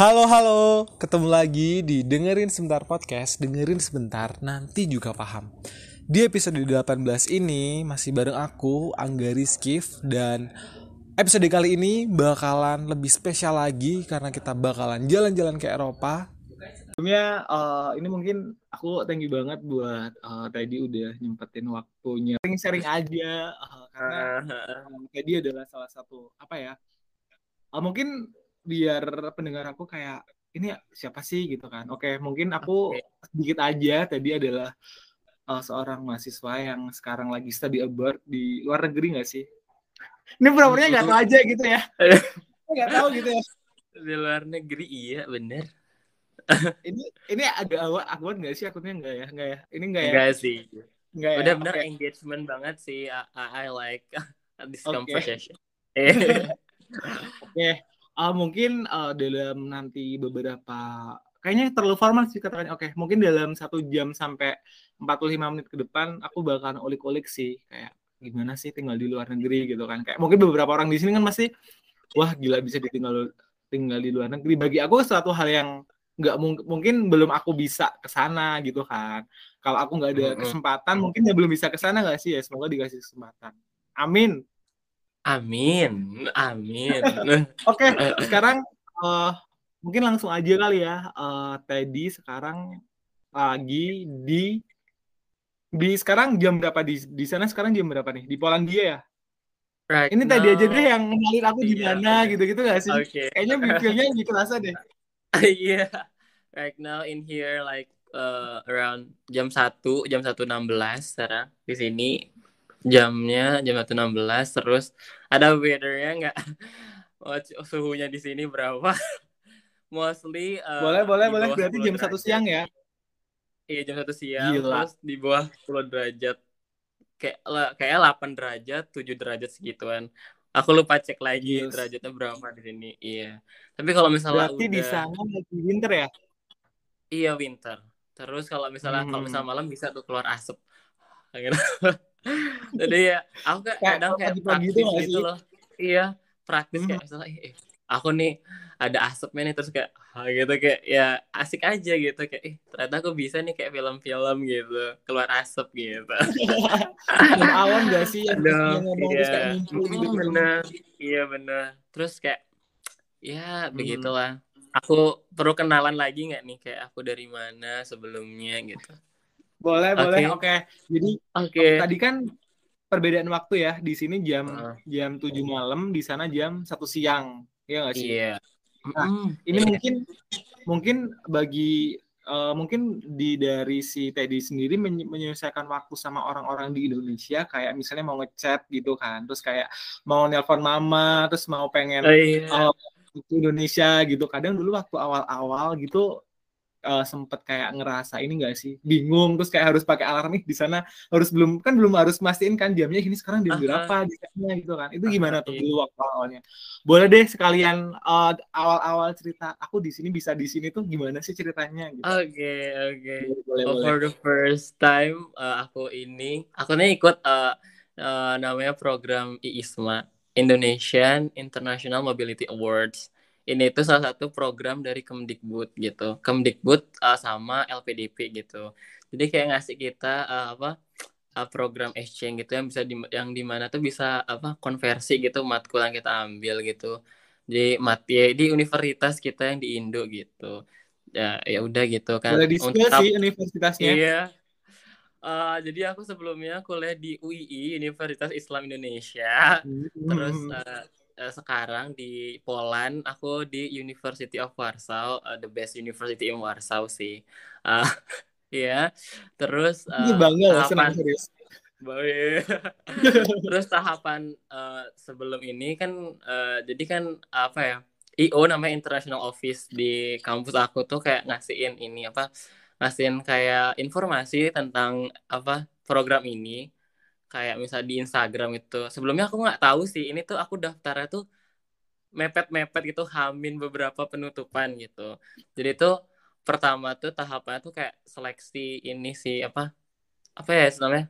Halo halo, ketemu lagi di dengerin sebentar podcast, dengerin sebentar nanti juga paham. Di episode 18 ini masih bareng aku Angga Rizkif dan episode kali ini bakalan lebih spesial lagi karena kita bakalan jalan-jalan ke Eropa. Sebelumnya uh, ini mungkin aku thank you banget buat uh, tadi udah nyempetin waktunya sharing-sharing aja uh, karena uh, tadi adalah salah satu apa ya uh, mungkin biar pendengar aku kayak ini siapa sih? gitu kan. Oke mungkin aku okay. sedikit aja. Tadi adalah uh, seorang mahasiswa yang sekarang lagi study abroad di luar negeri nggak sih? Ini pura-puranya nggak tahu aja gitu ya. Nggak tahu gitu ya. Di luar negeri iya bener. Ini ini agak awal akuan nggak sih? Akunnya nggak ya? Nggak ya? Ini nggak ya? Nggak sih. Nggak ya? Udah bener okay. engagement banget sih. I, I like this Okay. conversation. Oke, uh, mungkin uh, dalam nanti beberapa kayaknya terlalu formal sih katakannya. Oke, mungkin dalam satu jam sampai 45 menit ke depan aku bakalan ulik-ulik sih kayak gimana sih tinggal di luar negeri gitu kan. Kayak mungkin beberapa orang di sini kan masih wah gila bisa ditinggal tinggal di luar negeri. Bagi aku suatu hal yang nggak mungkin mungkin belum aku bisa ke sana gitu kan. Kalau aku nggak ada kesempatan mungkin ya belum bisa ke sana nggak sih ya. Semoga dikasih kesempatan. Amin. Amin amin Oke, sekarang eh, mungkin langsung aja kali ya. Eh, Teddy sekarang lagi di di sekarang jam berapa di di sana sekarang jam berapa nih? Di Polandia ya? right Ini tadi aja deh yang kenalin aku di Iya, mana oke. gitu-gitu gak sih? oke Kayaknya feel-nya lebih kerasa deh. Iya, right now in here like uh, around jam 1, jam 1.16 sekarang di sini jamnya jam 1.16 terus ada weathernya nggak Oh, suhunya di sini berapa? Mostly uh, Boleh, boleh, di boleh. Berarti 10 jam satu siang ya? Iya jam 1 siang Gila. terus di bawah 10 derajat kayak kayak 8 derajat, 7 derajat segituan. Aku lupa cek lagi Yes. derajatnya berapa di sini. Iya. Tapi kalau misalnya Berarti di udah sana lagi winter ya? Iya winter. Terus kalau misalnya kalau Hmm. misalnya malam bisa tuh keluar asap. Jadi ya aku kayak Kayak kadang kayak pagi-pagi praktis gitu loh. Iya, praktis Hmm. kayak misalnya eh, aku nih ada asapnya nih terus kayak ah, gitu kayak ya asik aja gitu kayak eh ternyata aku bisa nih kayak film-film gitu keluar asap gitu. Film awan gak sih yang Aduh, ngomong kayak iya. ngumpul Mm, gitu? bener. Iya bener. Terus kayak ya Hmm. begitulah. Aku perlu kenalan lagi nggak nih kayak aku dari mana sebelumnya gitu. Boleh, Oke. boleh. Oke. Jadi Oke. tadi kan perbedaan waktu ya di sini jam Heeh. jam 7 malam di sana jam satu siang ya nggak sih Iya. Nah, Mm, ini iya. mungkin mungkin bagi eh, mungkin di dari si Teddy sendiri menye- menyelesaikan waktu sama orang-orang di Indonesia kayak misalnya mau ngechat gitu kan terus kayak mau nelpon mama terus mau pengen Oh, iya. eh, ke Indonesia gitu kadang dulu waktu awal-awal gitu eh, sempet kayak ngerasa ini gak sih? Bingung terus kayak harus pakai alarm nih di sana harus belum kan belum harus mastiin kan jamnya ini sekarang jam berapa di sana gitu kan. Itu gimana tuh iya. dulu waktu awalnya? Boleh deh sekalian eh, awal-awal cerita aku di sini bisa di sini tuh gimana sih ceritanya? gitu. Oke, oke. boleh Oh, boleh. for the first time uh, aku ini, aku nih ikut uh, uh, namanya program IISMA, Indonesian International Mobility Awards. Ini tuh salah satu program dari Kemdikbud gitu. Kemdikbud uh, sama LPDP gitu. Jadi kayak ngasih kita uh, apa uh, program exchange gitu yang bisa di, yang di mana tuh bisa apa konversi gitu matkul yang kita ambil gitu. Jadi mat ya, di universitas kita yang di Indo gitu. Ya ya udah gitu kan. boleh Untuk sih universitasnya Iya. Eh, jadi aku sebelumnya kuliah di UII Universitas Islam Indonesia. Terus Hmm. eh, eh, sekarang di Poland aku di University of Warsaw, eh, the best university in Warsaw sih. Eh, Iya. Terus ini eh, bangga senang tahapan serius. Terus tahapan eh, sebelum ini kan eh, jadi kan apa ya? IO namanya International Office di kampus aku tuh kayak ngasihin ini apa? Ngasihin kayak informasi tentang apa program ini kayak misal di Instagram itu. Sebelumnya aku nggak tahu sih ini tuh aku daftarnya tuh mepet-mepet gitu hamin beberapa penutupan gitu. Jadi tuh pertama tuh tahapannya tuh kayak seleksi ini sih apa apa ya namanya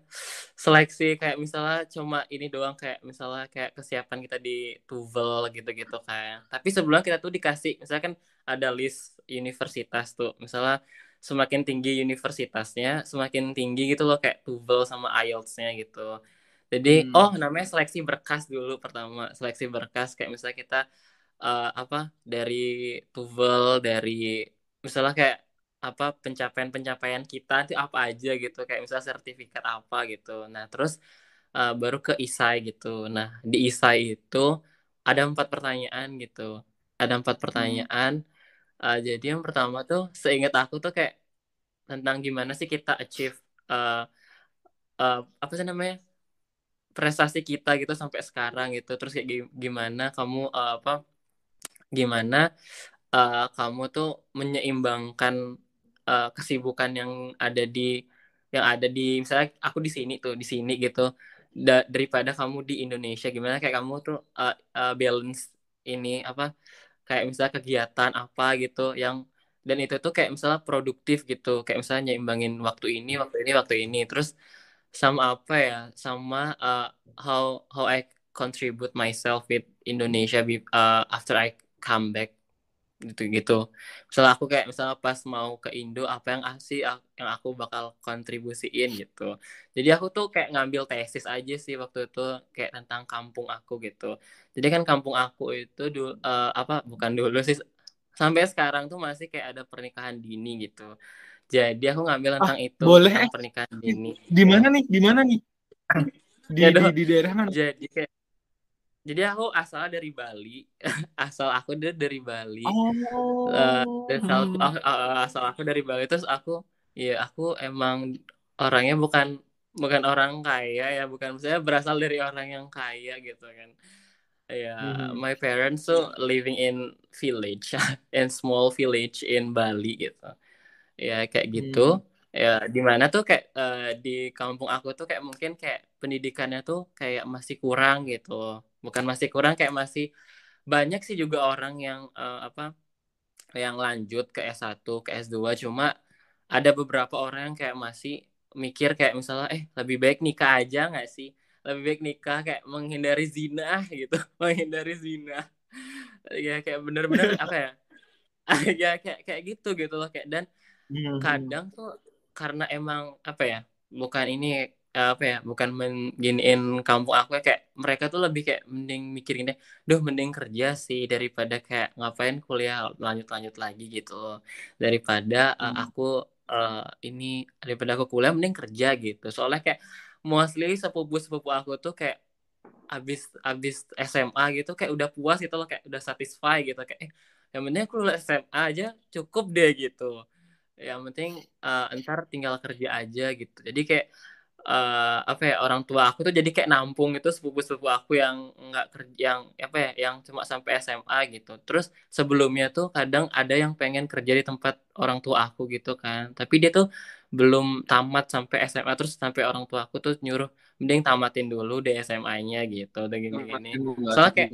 seleksi kayak misalnya cuma ini doang kayak misalnya kayak kesiapan kita di Tuvel gitu-gitu kayak tapi sebelumnya kita tuh dikasih misalnya kan ada list universitas tuh misalnya semakin tinggi universitasnya semakin tinggi gitu loh kayak TOEFL sama IELTS-nya gitu. Jadi hmm. oh namanya seleksi berkas dulu pertama seleksi berkas. Kayak misalnya kita uh, apa dari TOEFL dari misalnya kayak apa pencapaian-pencapaian kita itu apa aja gitu. Kayak misalnya sertifikat apa gitu. Nah terus uh, baru ke isai gitu. Nah di isai itu ada empat pertanyaan gitu. Ada empat hmm. pertanyaan hmm uh, jadi yang pertama tuh seingat aku tuh kayak tentang gimana sih kita achieve uh, uh, apa sih namanya prestasi kita gitu sampai sekarang gitu. Terus kayak gimana kamu uh, apa gimana uh, kamu tuh menyeimbangkan uh, kesibukan yang ada di yang ada di misalnya aku di sini tuh di sini gitu. Da daripada kamu di Indonesia gimana kayak kamu tuh uh, uh, balance ini apa kayak misalnya kegiatan apa gitu yang dan itu tuh kayak misalnya produktif gitu. Kayak misalnya nyimbangin waktu ini waktu ini waktu ini. Terus sama apa ya? Sama uh, how how I contribute myself with Indonesia uh, after I come back gitu gitu. Misalnya aku kayak misalnya pas mau ke Indo apa yang sih yang aku bakal kontribusiin gitu. Jadi aku tuh kayak ngambil tesis aja sih waktu itu kayak tentang kampung aku gitu. Jadi kan kampung aku itu dulu uh, apa bukan dulu sih sampai sekarang tuh masih kayak ada pernikahan dini gitu. Jadi aku ngambil tentang ah, itu boleh tentang pernikahan dini. di mana nih di mana nih? Di, di, di daerah mana? Jadi kayak jadi aku asal dari Bali asal aku dari dari Bali. Oh. uh, asal, uh, asal aku dari Bali terus aku ya aku emang orangnya bukan bukan orang kaya ya bukan saya berasal dari orang yang kaya gitu kan. Ya mm-hmm. my parents so living in village in small village in Bali gitu. Ya kayak gitu. Mm ya di mana tuh kayak uh, di kampung aku tuh kayak mungkin kayak pendidikannya tuh kayak masih kurang gitu bukan masih kurang kayak masih banyak sih juga orang yang uh, apa yang lanjut ke S1 ke S2 cuma ada beberapa orang yang kayak masih mikir kayak misalnya eh lebih baik nikah aja nggak sih? Lebih baik nikah kayak menghindari zina gitu. Menghindari zina. Ya kayak bener-bener apa ya ya kayak kayak gitu gitu loh kayak. Dan hmm. kadang tuh karena emang apa ya bukan ini apa ya bukan mengginiin kampung aku ya kayak mereka tuh lebih kayak mending mikirin deh duh mending kerja sih daripada kayak ngapain kuliah lanjut-lanjut lagi gitu daripada uh, aku uh, ini daripada aku kuliah mending kerja gitu. Soalnya kayak mostly sepupu-sepupu aku tuh kayak abis abis SMA gitu kayak udah puas gitu loh kayak udah satisfy gitu. Kayak eh, yang penting aku lulus SMA aja cukup deh gitu. Yang penting uh, ntar tinggal kerja aja gitu. Jadi kayak uh, apa ya orang tua aku tuh jadi kayak nampung itu sepupu-sepupu aku yang nggak kerja yang apa ya yang cuma sampai SMA gitu. Terus sebelumnya tuh kadang ada yang pengen kerja di tempat orang tua aku gitu kan. Tapi dia tuh belum tamat sampai SMA terus sampai orang tua aku tuh nyuruh mending tamatin dulu deh SMA-nya gitu udah gini-gini. Soalnya kayak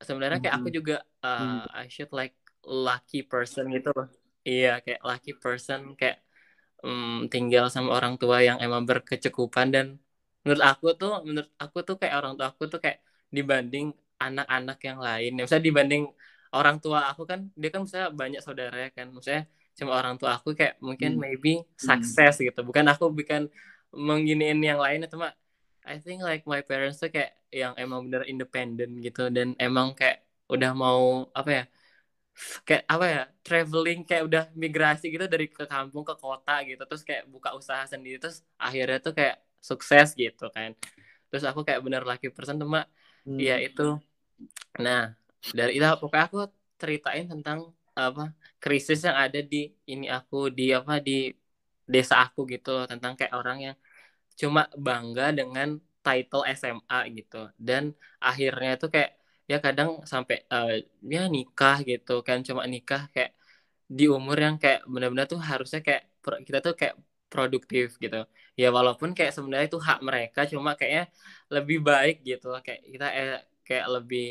sebenarnya kayak aku juga uh, I should like lucky person gitu loh. Iya kayak lucky person kayak um, tinggal sama orang tua yang emang berkecukupan. Dan menurut aku tuh menurut aku tuh kayak orang tua aku tuh kayak dibanding anak-anak yang lain. Ya misalnya dibanding orang tua aku kan dia kan misalnya banyak saudara ya kan. Misalnya cuma orang tua aku kayak mungkin hmm. maybe hmm. sukses gitu. Bukan aku bukan mengginiin yang lain cuma I think like my parents tuh kayak yang emang bener independen gitu. Dan emang kayak udah mau apa ya kayak apa ya traveling kayak udah migrasi gitu dari ke kampung ke kota gitu terus kayak buka usaha sendiri terus akhirnya tuh kayak sukses gitu kan. Terus aku kayak bener laki person tuh mak. Hmm. ya itu. Nah dari itu pokoknya aku ceritain tentang apa krisis yang ada di ini aku di apa di desa aku gitu tentang kayak orang yang cuma bangga dengan title SMA gitu. Dan akhirnya tuh kayak ya kadang sampai uh, ya nikah gitu kan cuma nikah kayak di umur yang kayak benar-benar tuh harusnya kayak kita tuh kayak produktif gitu. Ya walaupun kayak sebenarnya itu hak mereka cuma kayaknya lebih baik gitu kayak kita eh, kayak lebih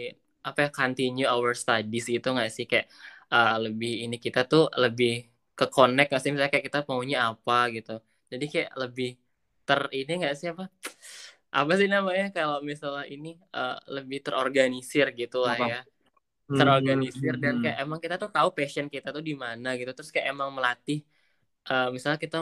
apa ya continue our studies gitu nggak sih? Kayak uh, lebih ini kita tuh lebih ke connect nggak sih? Misalnya kayak kita maunya apa gitu. Jadi kayak lebih ter ini nggak sih apa apa sih namanya? Kalau misalnya ini uh, lebih terorganisir gitu lah ya. Terorganisir dan kayak emang kita tuh tahu passion kita tuh di mana gitu. Terus kayak emang melatih uh, misalnya kita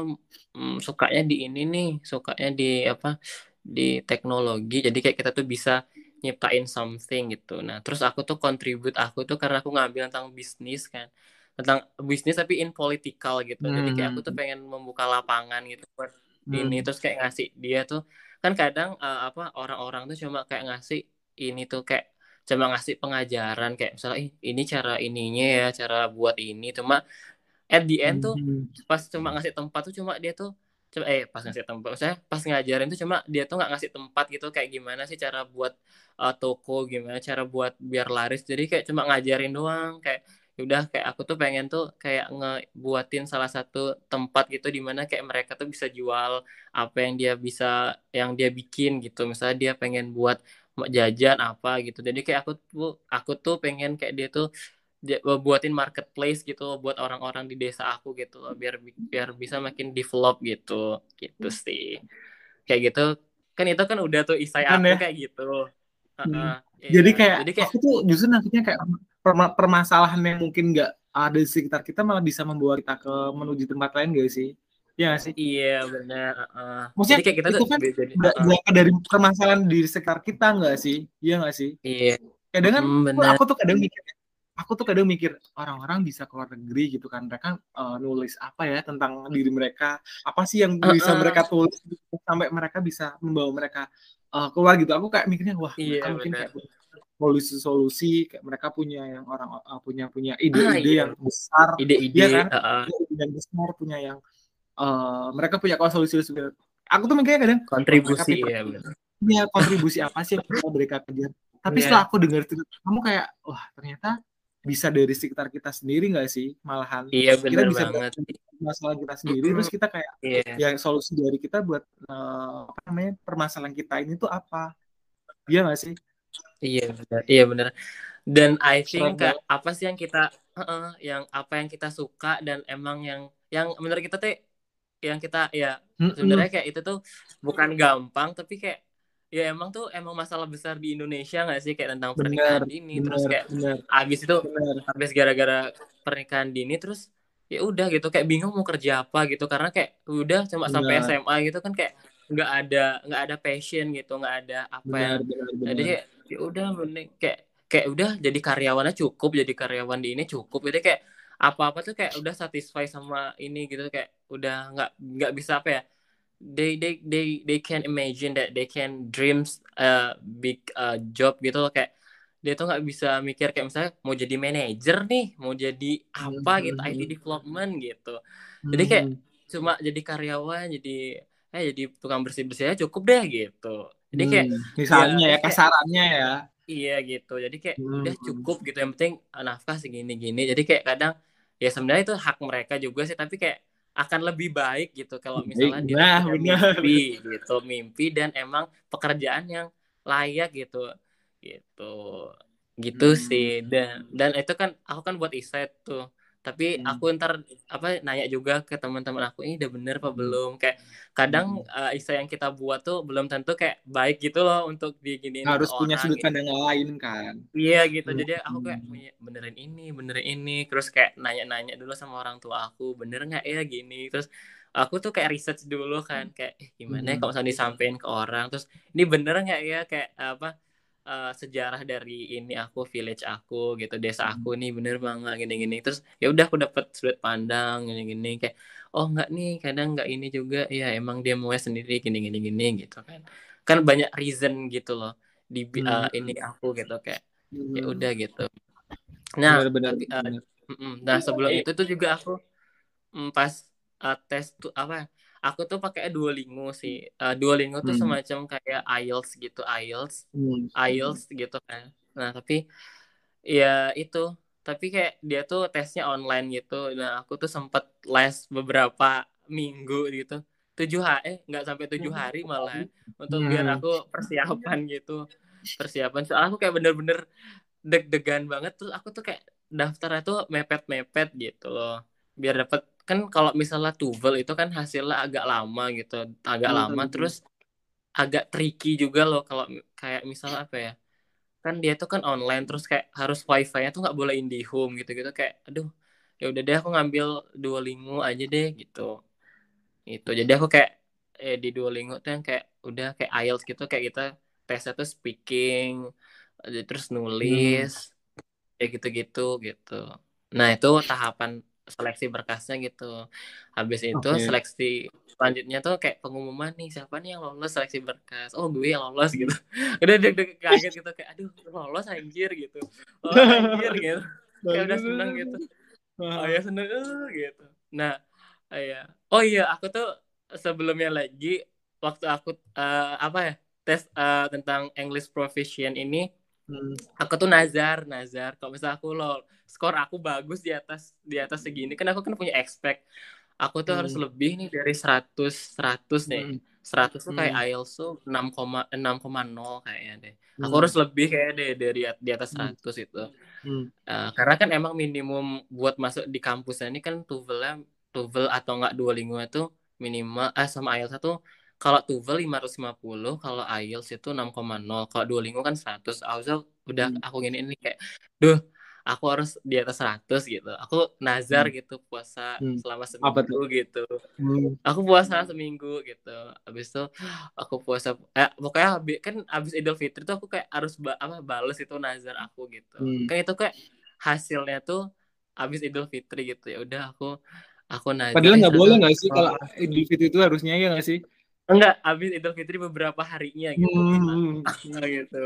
um, sukanya di ini nih sukanya di apa di teknologi. Jadi kayak kita tuh bisa nyiptain something gitu. Nah terus aku tuh contribute aku tuh karena aku ngambil tentang bisnis kan. Tentang bisnis tapi in political gitu. Hmm. jadi kayak aku tuh pengen membuka lapangan gitu buat hmm. ini terus kayak ngasih dia tuh kan kadang uh, apa orang-orang tuh cuma kayak ngasih ini tuh kayak cuma ngasih pengajaran kayak misalnya ini cara ininya ya cara buat ini cuma at the end tuh hmm. pas cuma ngasih tempat tuh cuma dia tuh coba eh pas ngasih tempat saya pas ngajarin tuh cuma dia tuh nggak ngasih tempat gitu kayak gimana sih cara buat uh, toko gimana cara buat biar laris jadi kayak cuma ngajarin doang kayak Ya udah kayak aku tuh pengen tuh kayak ngebuatin salah satu tempat gitu di mana kayak mereka tuh bisa jual apa yang dia bisa yang dia bikin gitu. Misalnya dia pengen buat jajan apa gitu. Jadi kayak aku tuh aku tuh pengen kayak dia tuh dia, buatin marketplace gitu buat orang-orang di desa aku gitu loh. Biar biar bisa makin develop gitu. Gitu hmm. sih. Kayak gitu. Kan itu kan udah tuh isai kan aku ya? kayak gitu. Uh -uh, jadi kayak jadi kayak aku tuh justru nantinya kayak permasalahan yang mungkin nggak ada di sekitar kita malah bisa membawa kita ke menuju tempat lain gak sih? Iya sih? Iya benar. Uh, Maksudnya jadi kayak kita itu kan nggak uh, dari permasalahan di sekitar kita nggak sih? Iya nggak sih? Iya. Kadang kan mm, aku tuh kadang mikir, aku tuh kadang mikir orang-orang bisa keluar negeri gitu kan mereka uh, nulis apa ya tentang diri mereka apa sih yang bisa uh, uh. mereka tulis sampai mereka bisa membawa mereka uh, keluar gitu aku kayak mikirnya wah iya, mungkin kayak solusi-solusi kayak mereka punya yang orang uh, punya punya ide-ide ah, iya. yang besar ide-ide ya kan? uh, ide yang besar punya yang uh, mereka punya solusi-solusi aku tuh mikirnya kadang kontribusi ya punya kontribusi apa sih yang mereka berikan ke tapi yeah. setelah aku dengar itu kamu kayak wah ternyata bisa dari sekitar kita sendiri nggak sih malahan? Iya, kita bisa banget. masalah kita sendiri. Terus kita kayak yeah. ya solusi dari kita buat uh, apa namanya permasalahan kita ini tuh apa? Iya nggak sih Iya benar. Iya benar. Dan I think kayak apa sih yang kita uh, uh, yang apa yang kita suka dan emang yang yang menurut kita tuh yang kita ya sebenarnya kayak itu tuh bukan gampang tapi kayak ya emang tuh emang masalah besar di Indonesia nggak sih kayak tentang pernikahan bener, dini bener, terus kayak bener. abis itu bener. abis gara-gara pernikahan dini terus ya udah gitu kayak bingung mau kerja apa gitu karena kayak udah cuma bener. sampai SMA gitu kan kayak nggak ada nggak ada passion gitu nggak ada apa bener, yang bener, bener. jadi ya udah mending kayak kayak udah jadi karyawannya cukup jadi karyawan di ini cukup jadi kayak apa-apa tuh kayak udah satisfy sama ini gitu kayak udah nggak nggak bisa apa ya they they they they can imagine that they can dreams a big uh, job gitu loh kayak dia tuh nggak bisa mikir kayak misalnya mau jadi manajer nih mau jadi apa gitu IT hmm. development gitu jadi kayak hmm. cuma jadi karyawan jadi eh jadi tukang bersih bersih aja cukup deh gitu jadi kayak hmm, misalnya ya, ya kasarannya ya. Iya gitu. Jadi kayak hmm. udah cukup gitu yang penting eh, nafkah segini gini jadi kayak kadang ya sebenarnya itu hak mereka juga sih tapi kayak akan lebih baik gitu kalau misalnya dia nah, mimpi gitu mimpi dan emang pekerjaan yang layak gitu gitu. Gitu hmm. sih dan dan itu kan aku kan buat iset tuh tapi hmm. aku ntar apa nanya juga ke teman-teman aku ini udah bener apa hmm. belum kayak kadang hmm. uh, isa yang kita buat tuh belum tentu kayak baik gitu loh untuk diginiin harus punya sudut gitu. pandang gitu. lain kan iya gitu hmm. jadi aku kayak benerin ini benerin ini terus kayak nanya-nanya dulu sama orang tua aku bener nggak ya gini terus aku tuh kayak research dulu kan kayak eh, gimana ya kalau misalnya disampaikan ke orang terus ini bener nggak ya kayak apa uh, sejarah dari ini aku village aku gitu desa aku hmm. nih bener banget gini-gini. Terus ya udah aku dapat sudut pandang gini-gini kayak oh nggak nih kadang nggak ini juga. Ya emang dia mau sendiri gini-gini gini gitu kan. Kan banyak reason gitu loh di uh, ini aku gitu kayak ya hmm. udah gitu. Nah benar, benar, uh, nah sebelum itu tuh juga aku mm, pas uh, tes tuh apa aku tuh pakai Duolingo sih. Uh, Duolingo tuh hmm. semacam kayak IELTS gitu, IELTS, hmm. IELTS gitu kan. Nah, tapi ya itu, tapi kayak dia tuh tesnya online gitu. Nah, aku tuh sempet les beberapa minggu gitu. Tujuh hari, eh nggak sampai tujuh hari malah untuk hmm. biar aku persiapan gitu. Persiapan. Soalnya aku kayak bener-bener deg-degan banget. Terus aku tuh kayak daftarnya tuh mepet-mepet gitu loh. Biar dapet kan kalau misalnya tuvel itu kan hasilnya agak lama gitu agak hmm. lama terus agak tricky juga loh kalau kayak misalnya apa ya kan dia tuh kan online terus kayak harus wifi-nya tuh nggak boleh IndiHome gitu-gitu kayak aduh ya udah deh aku ngambil Duolingo aja deh gitu itu jadi aku kayak eh di Duolingo tuh yang kayak udah kayak IELTS gitu kayak kita tesnya tuh speaking terus nulis hmm. kayak gitu-gitu gitu nah itu tahapan seleksi berkasnya gitu. Habis itu okay. seleksi selanjutnya tuh kayak pengumuman nih siapa nih yang lolos seleksi berkas? Oh gue yang lolos gitu. Udah deg deg kaget gitu kayak aduh lolos anjir gitu. Oh anjir gitu. Kayak udah seneng gitu. Oh ya seneng uh, gitu. Nah iya. Oh iya aku tuh sebelumnya lagi waktu aku uh, apa ya tes uh, tentang English proficient ini Hmm. Aku tuh nazar, nazar. Kalau misalnya aku lo skor aku bagus di atas di atas segini, kan aku kan punya expect. Aku tuh hmm. harus lebih nih dari 100 100 nih. Hmm. 100 tuh kayak hmm. IELTS tuh 6,6,0 kayaknya deh. Hmm. Aku harus lebih kayak deh dari di atas 100 hmm. itu. Hmm. Uh, karena kan emang minimum buat masuk di kampusnya ini kan TOEFL TOEFL atau enggak Duolingo itu minimal eh sama IELTS tuh kalau TOEFL 550, kalau IELTS itu 6,0. Kalau Duolingo kan 100. Aku udah hmm. aku gini ini kayak duh, aku harus di atas 100 gitu. Aku nazar hmm. gitu puasa hmm. selama seminggu gitu. Hmm. Aku puasa seminggu gitu. Habis itu aku puasa eh pokoknya habis kan habis Idul Fitri tuh aku kayak harus ba apa bales itu nazar aku gitu. Hmm. Kan itu kayak hasilnya tuh habis Idul Fitri gitu ya. Udah aku aku nazar. Padahal nggak boleh nggak sih kalau Idul Fitri itu harusnya ya nggak sih? Enggak, habis Idul Fitri beberapa harinya gitu. Hmm. gitu.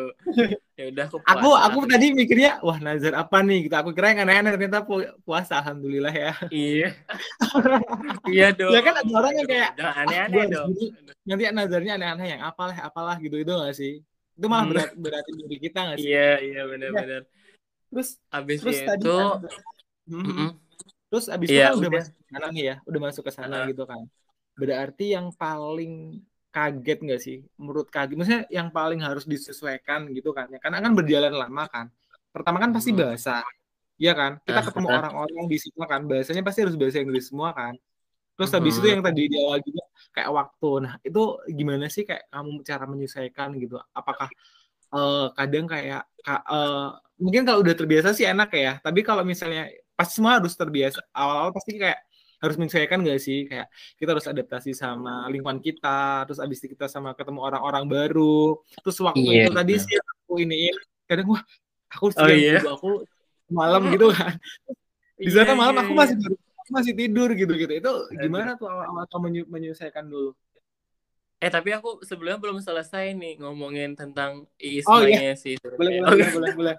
Ya udah aku puasa. Aku aku tadi mikirnya wah nazar apa nih gitu. Aku kira yang aneh-aneh ternyata pu puasa alhamdulillah ya. Iya. iya dong. Ya kan ada orang yang kayak aneh-aneh ah, dong. Nanti nazarnya aneh-aneh yang apalah apalah gitu itu gak sih? Itu malah hmm. berat berarti diri kita gak sih? Iya, iya benar-benar. Ya. Terus habis terus itu tadi kan, mm -hmm. Terus abis itu kan udah, udah masuk ke sana nih ya, udah masuk ke sana uh. gitu kan berarti yang paling kaget nggak sih? Menurut kaget maksudnya yang paling harus disesuaikan gitu kan ya? Karena kan berjalan lama kan. Pertama kan pasti hmm. bahasa ya kan? Kita ah, ketemu orang-orang di situ kan bahasanya pasti harus bahasa Inggris semua kan. Terus habis itu hmm. yang tadi di awal juga kayak waktu. Nah itu gimana sih kayak kamu cara menyesuaikan gitu? Apakah uh, kadang kayak uh, mungkin kalau udah terbiasa sih enak ya. Tapi kalau misalnya pasti semua harus terbiasa. Awal-awal pasti kayak harus menyesuaikan gak sih kayak kita harus adaptasi sama lingkungan kita terus abis itu kita sama ketemu orang-orang baru terus waktu yeah. itu tadi sih aku ini kadang wah aku siang oh, yeah. aku malam gitu kan di sana yeah, malam yeah, aku iya. masih baru aku masih tidur gitu gitu itu gimana tuh awal-awal kamu menyelesaikan dulu Eh tapi aku sebelumnya belum selesai nih ngomongin tentang Ismanya oh, iya. sih. Boleh, boleh, boleh, boleh,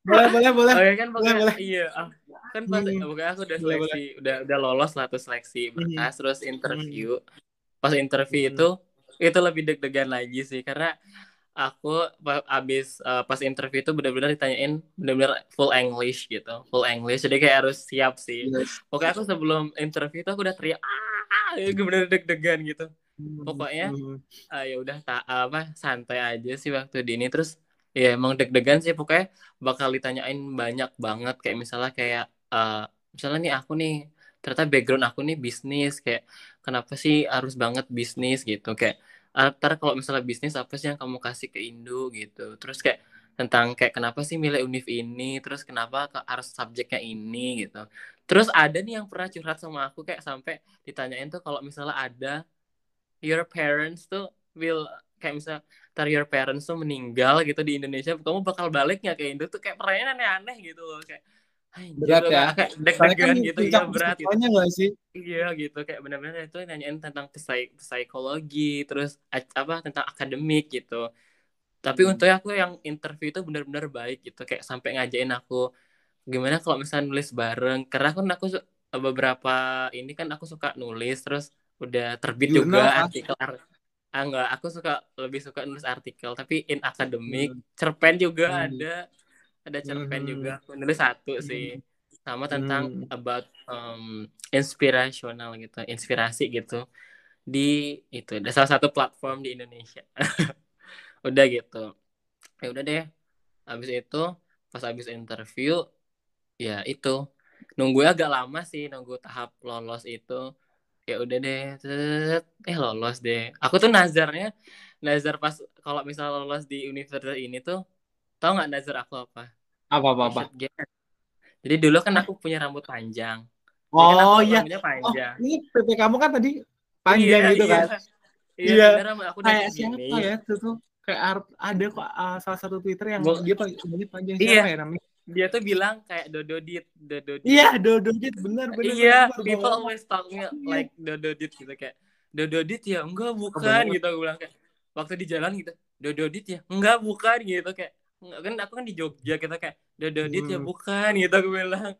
boleh, boleh, boleh. Oh, ya kan boleh, boleh. Iya, ah, kan pas hmm. pokoknya aku udah seleksi boleh, udah udah lolos lah tuh seleksi berkas hmm. terus interview hmm. pas interview hmm. itu itu lebih deg-degan lagi sih karena aku abis uh, pas interview itu benar-benar ditanyain benar-benar full English gitu full English jadi kayak harus siap sih yes. pokoknya aku sebelum interview itu aku udah teriak ah ya, bener deg-degan gitu hmm. pokoknya uh, ya udah tak apa santai aja sih waktu di ini terus ya emang deg-degan sih pokoknya bakal ditanyain banyak banget kayak misalnya kayak uh, misalnya nih aku nih ternyata background aku nih bisnis kayak kenapa sih harus banget bisnis gitu. Kayak ntar kalau misalnya bisnis apa sih yang kamu kasih ke Indo gitu. Terus kayak tentang kayak kenapa sih milih univ ini terus kenapa harus subjeknya ini gitu. Terus ada nih yang pernah curhat sama aku kayak sampai ditanyain tuh kalau misalnya ada your parents tuh will kayak misalnya tar your parents tuh meninggal gitu di Indonesia kamu bakal balik nggak ke Indo? Tuh kayak pertanyaan aneh-aneh gitu loh kayak berat ya. kayak deg-degan kan gitu. Ya berat gitu. gak sih? Iya gitu. Kayak benar-benar itu nanyain tentang psikologi terus apa tentang akademik gitu. Tapi hmm. untungnya aku yang interview itu benar-benar baik gitu. Kayak sampai ngajain aku gimana kalau misalnya nulis bareng? Karena kan aku beberapa ini kan aku suka nulis terus udah terbit Jurnal, juga artikel ah enggak aku suka lebih suka nulis artikel tapi in akademik. Hmm. cerpen juga hmm. ada ada cerpen hmm. juga aku nulis satu sih. Sama tentang hmm. about um, inspirasional gitu inspirasi gitu. Di itu ada salah satu platform di Indonesia. Udah gitu. Ya udah deh. Habis itu pas habis interview ya itu. Nunggu agak lama sih nunggu tahap lolos itu. Ya udah deh eh lolos deh. Aku tuh nazarnya nazar pas kalau misal lolos di universitas ini tuh tau nggak Nazar aku apa apa apa apa? Jadi dulu kan aku punya rambut panjang. Oh kan iya. panjang. oh, ini PP kamu kan tadi panjang iya, gitu iya. kan? Iya, iya. Bener, aku kayak siapa ya itu? Tuh kayak ada kok uh, salah satu Twitter yang Bo dia panjang panjang. Iya. siapa ya namanya? Dia tuh bilang kayak dododit dododit iya dododit benar benar iya bener, people bener. always talk me like dododit gitu kayak dododit ya? Enggak bukan gitu aku bilang kayak waktu di jalan gitu dododit ya? Enggak bukan gitu kayak kan aku kan di Jogja gitu kayak dododit ya, hmm. ya bukan gitu aku bilang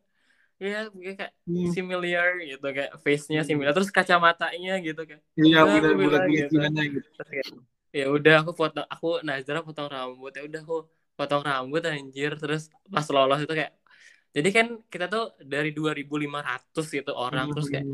ya kayak hmm. similar gitu kayak face-nya hmm. similar terus kacamatanya gitu kayak iya benar benar gitu. gitu. ya udah aku foto aku Nazra potong rambut ya udah aku potong rambut anjir terus pas lolos itu kayak jadi kan kita tuh dari 2500 gitu orang terus kayak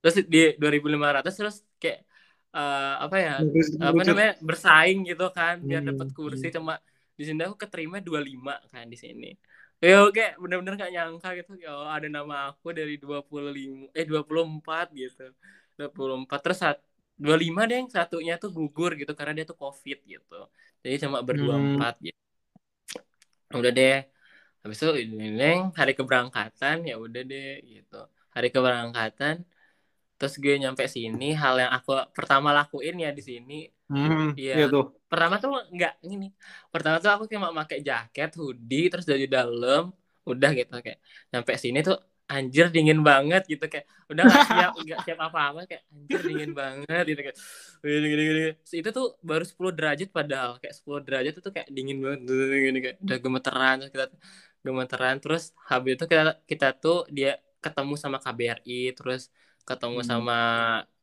terus di 2500 terus kayak uh, apa ya apa namanya bersaing gitu kan biar dapat kursi cuma di sini aku keterima 25 kan di sini. Ya oke bener-bener gak nyangka gitu. Ya ada nama aku dari 25 eh 24 gitu. 24 terus saat 25 deh satunya tuh gugur gitu karena dia tuh covid gitu. Jadi cuma berdua hmm. empat gitu. Udah deh habis itu ini hari keberangkatan ya udah deh gitu. Hari keberangkatan terus gue nyampe sini hal yang aku pertama lakuin ya di sini hmm, ya gitu. pertama tuh nggak ini pertama tuh aku cuma pakai jaket hoodie terus dari dalam udah gitu kayak nyampe sini tuh anjir dingin banget gitu kayak udah gak siap nggak siap apa-apa kayak anjir dingin banget gitu kayak gini, gini, gini. itu tuh baru 10 derajat padahal kayak 10 derajat itu kayak dingin banget gini kayak udah gemeteran terus kita gemeteran terus habis itu kita kita tuh dia ketemu sama KBRI terus ketemu hmm. sama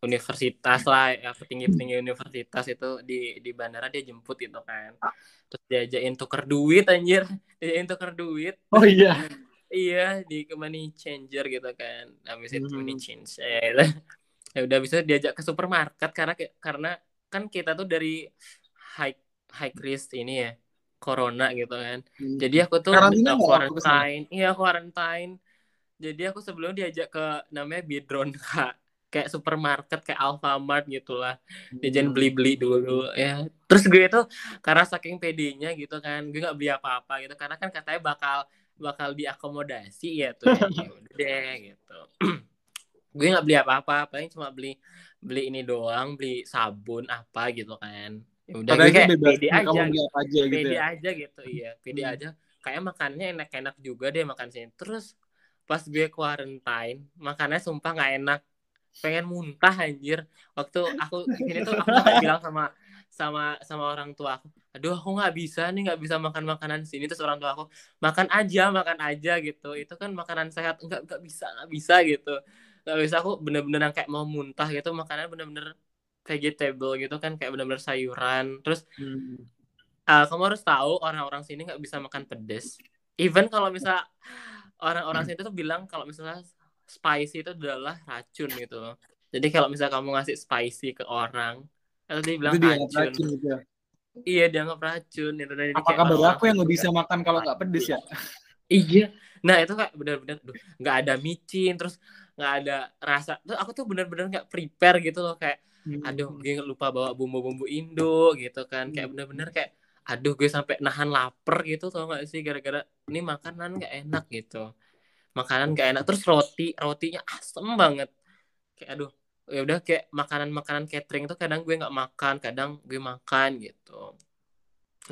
universitas lah ya petinggi-petinggi universitas itu di di bandara dia jemput itu kan. Terus diajakin tuker duit anjir. Diajakin tuker duit. Oh iya. Iya di money changer gitu kan. Habis itu hmm. money change ya, ya udah bisa diajak ke supermarket karena karena kan kita tuh dari high high risk ini ya corona gitu kan. Hmm. jadi aku tuh Karantina quarantine. Iya quarantine jadi aku sebelum diajak ke namanya Bidron kak. Kayak supermarket kayak Alfamart gitulah. Dia jangan hmm. beli-beli dulu ya. Terus gue itu karena saking pedenya gitu kan gue nggak beli apa-apa gitu. Karena kan katanya bakal bakal diakomodasi ya tuh. Ya, deh gitu. Gue nggak beli apa-apa paling cuma beli beli ini doang beli sabun apa gitu kan. Ya udah gue kayak pede aja. aja gitu pede ya? aja gitu iya. Pede hmm. aja. Kayak makannya enak-enak juga deh makan sini. Terus pas gue quarantine makannya sumpah nggak enak. Pengen muntah anjir. Waktu aku ini tuh aku bilang sama sama sama orang tua aku aduh aku nggak bisa nih nggak bisa makan makanan sini. Terus orang tua aku makan aja makan aja gitu. Itu kan makanan sehat nggak nggak bisa nggak bisa gitu. Nggak bisa aku bener-bener yang kayak mau muntah gitu makannya bener-bener vegetable gitu kan kayak bener-bener sayuran. Terus hmm. uh, kamu harus tahu orang-orang sini nggak bisa makan pedes. Even kalau misal orang-orang hmm. sini tuh bilang kalau misalnya spicy itu adalah racun gitu jadi kalau misal kamu ngasih spicy ke orang atau dia bilang itu racun. racun gitu. Ya? Iya dianggap racun itu dari Apakah baru aku yang nggak bisa makan kalau nggak pedes ya? iya. Nah itu kayak benar-benar nggak ada micin terus nggak ada rasa. Terus aku tuh benar-benar nggak prepare gitu loh kayak hmm. aduh gue lupa bawa bumbu-bumbu Indo gitu kan kayak hmm. benar-benar kayak aduh gue sampai nahan lapar gitu tau gak sih? Gara-gara ini makanan nggak enak gitu. Makanan nggak enak. Terus roti rotinya asem banget. Kayak aduh ya udah kayak makanan-makanan catering tuh kadang gue nggak makan kadang gue makan gitu.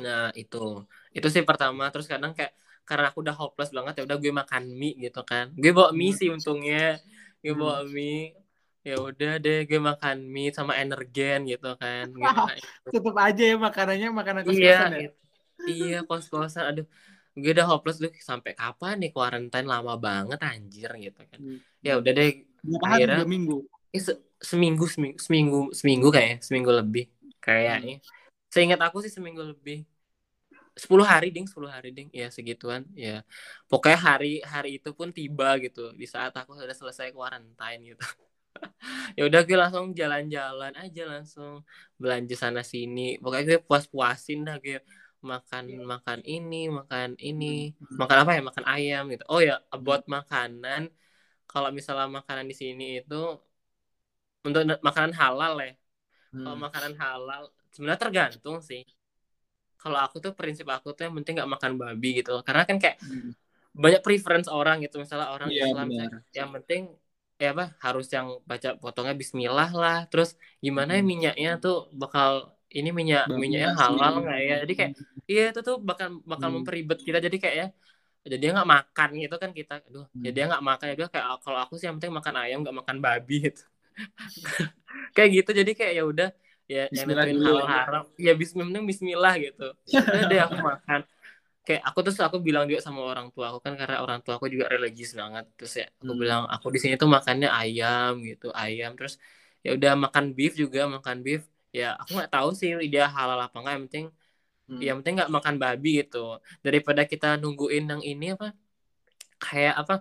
Nah itu. Itu sih pertama. Terus kadang kayak karena aku udah hopeless banget ya udah gue makan mie gitu kan. Gue bawa mie sih untungnya. Gue bawa hmm. mie ya udah deh gue makan mie sama energen gitu kan gitu. tetep aja ya makanannya makanan kos iya, ya? gitu. iya kos kosan aduh gue udah hopeless. Tuh sampai kapan nih quarantine? Lama banget anjir gitu kan. Hmm. ya udah deh Berapa akhirnya minggu? Eh, se seminggu seminggu seminggu seminggu kayak seminggu lebih kayaknya. Hmm. seingat aku sih seminggu lebih. Sepuluh hari ding sepuluh hari ding. Ya segituan. Ya pokoknya hari hari itu pun tiba gitu di saat aku sudah selesai quarantine gitu ya udah gue langsung jalan-jalan aja langsung belanja sana sini. Pokoknya gue puas-puasin dah gue makan makan ini makan ini. Makan apa ya? Makan ayam gitu. Oh ya buat makanan kalau misalnya makanan di sini itu untuk makanan halal ya. Hmm. kalau makanan halal sebenarnya tergantung sih. Kalau aku tuh prinsip aku tuh yang penting nggak makan babi gitu. Karena kan kayak Hmm. banyak preference orang gitu. Misalnya orang Iya, Islam yang penting ya apa harus yang baca potongnya Bismillah lah. Terus gimana ya Hmm. minyaknya tuh bakal ini minyak Babi minyaknya halal nggak ya? Jadi kayak iya itu tuh bakal bakal Hmm. memperibet kita. Jadi kayak ya jadi dia nggak makan gitu kan kita. Aduh Hmm. ya dia nggak makan. Ya dia kayak kalau aku sih yang penting makan ayam nggak makan babi. Gitu. Kayak gitu. Jadi kayak ya udah ya yang nentuin halal ya. haram ya bismillah bismillah gitu. Udah deh aku makan kayak aku terus aku bilang juga sama orang tua aku kan karena orang tua aku juga religius banget terus ya aku Hmm. bilang aku di sini tuh makannya ayam gitu ayam terus ya udah makan beef juga makan beef ya aku nggak tahu sih dia halal apa enggak yang penting Hmm. yang penting nggak makan babi gitu daripada kita nungguin yang ini apa kayak apa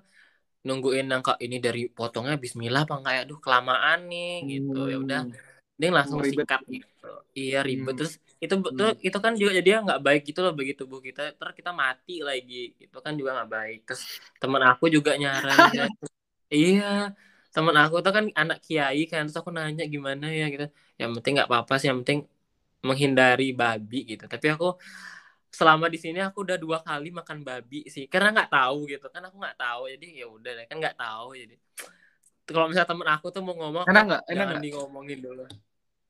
nungguin yang kok ini dari potongnya Bismillah apa enggak ya aduh kelamaan nih gitu ya udah Hmm. dia langsung sikat gitu iya ribet. Hmm. terus itu Hmm. itu kan juga jadi nggak baik gitu loh bagi tubuh kita terus kita mati lagi itu kan juga nggak baik. Terus teman aku juga nyaranin iya teman aku tuh kan anak kiai kan. Terus aku nanya gimana ya? Gitu. Yang penting nggak apa-apa sih yang penting menghindari babi gitu. Tapi aku selama di sini aku udah dua kali makan babi sih. Karena nggak tahu gitu kan aku nggak tahu. Jadi ya udah kan nggak tahu. Jadi kalau misalnya temen aku tuh mau ngomong Enak nggak? Enak jangan di ngomongin dulu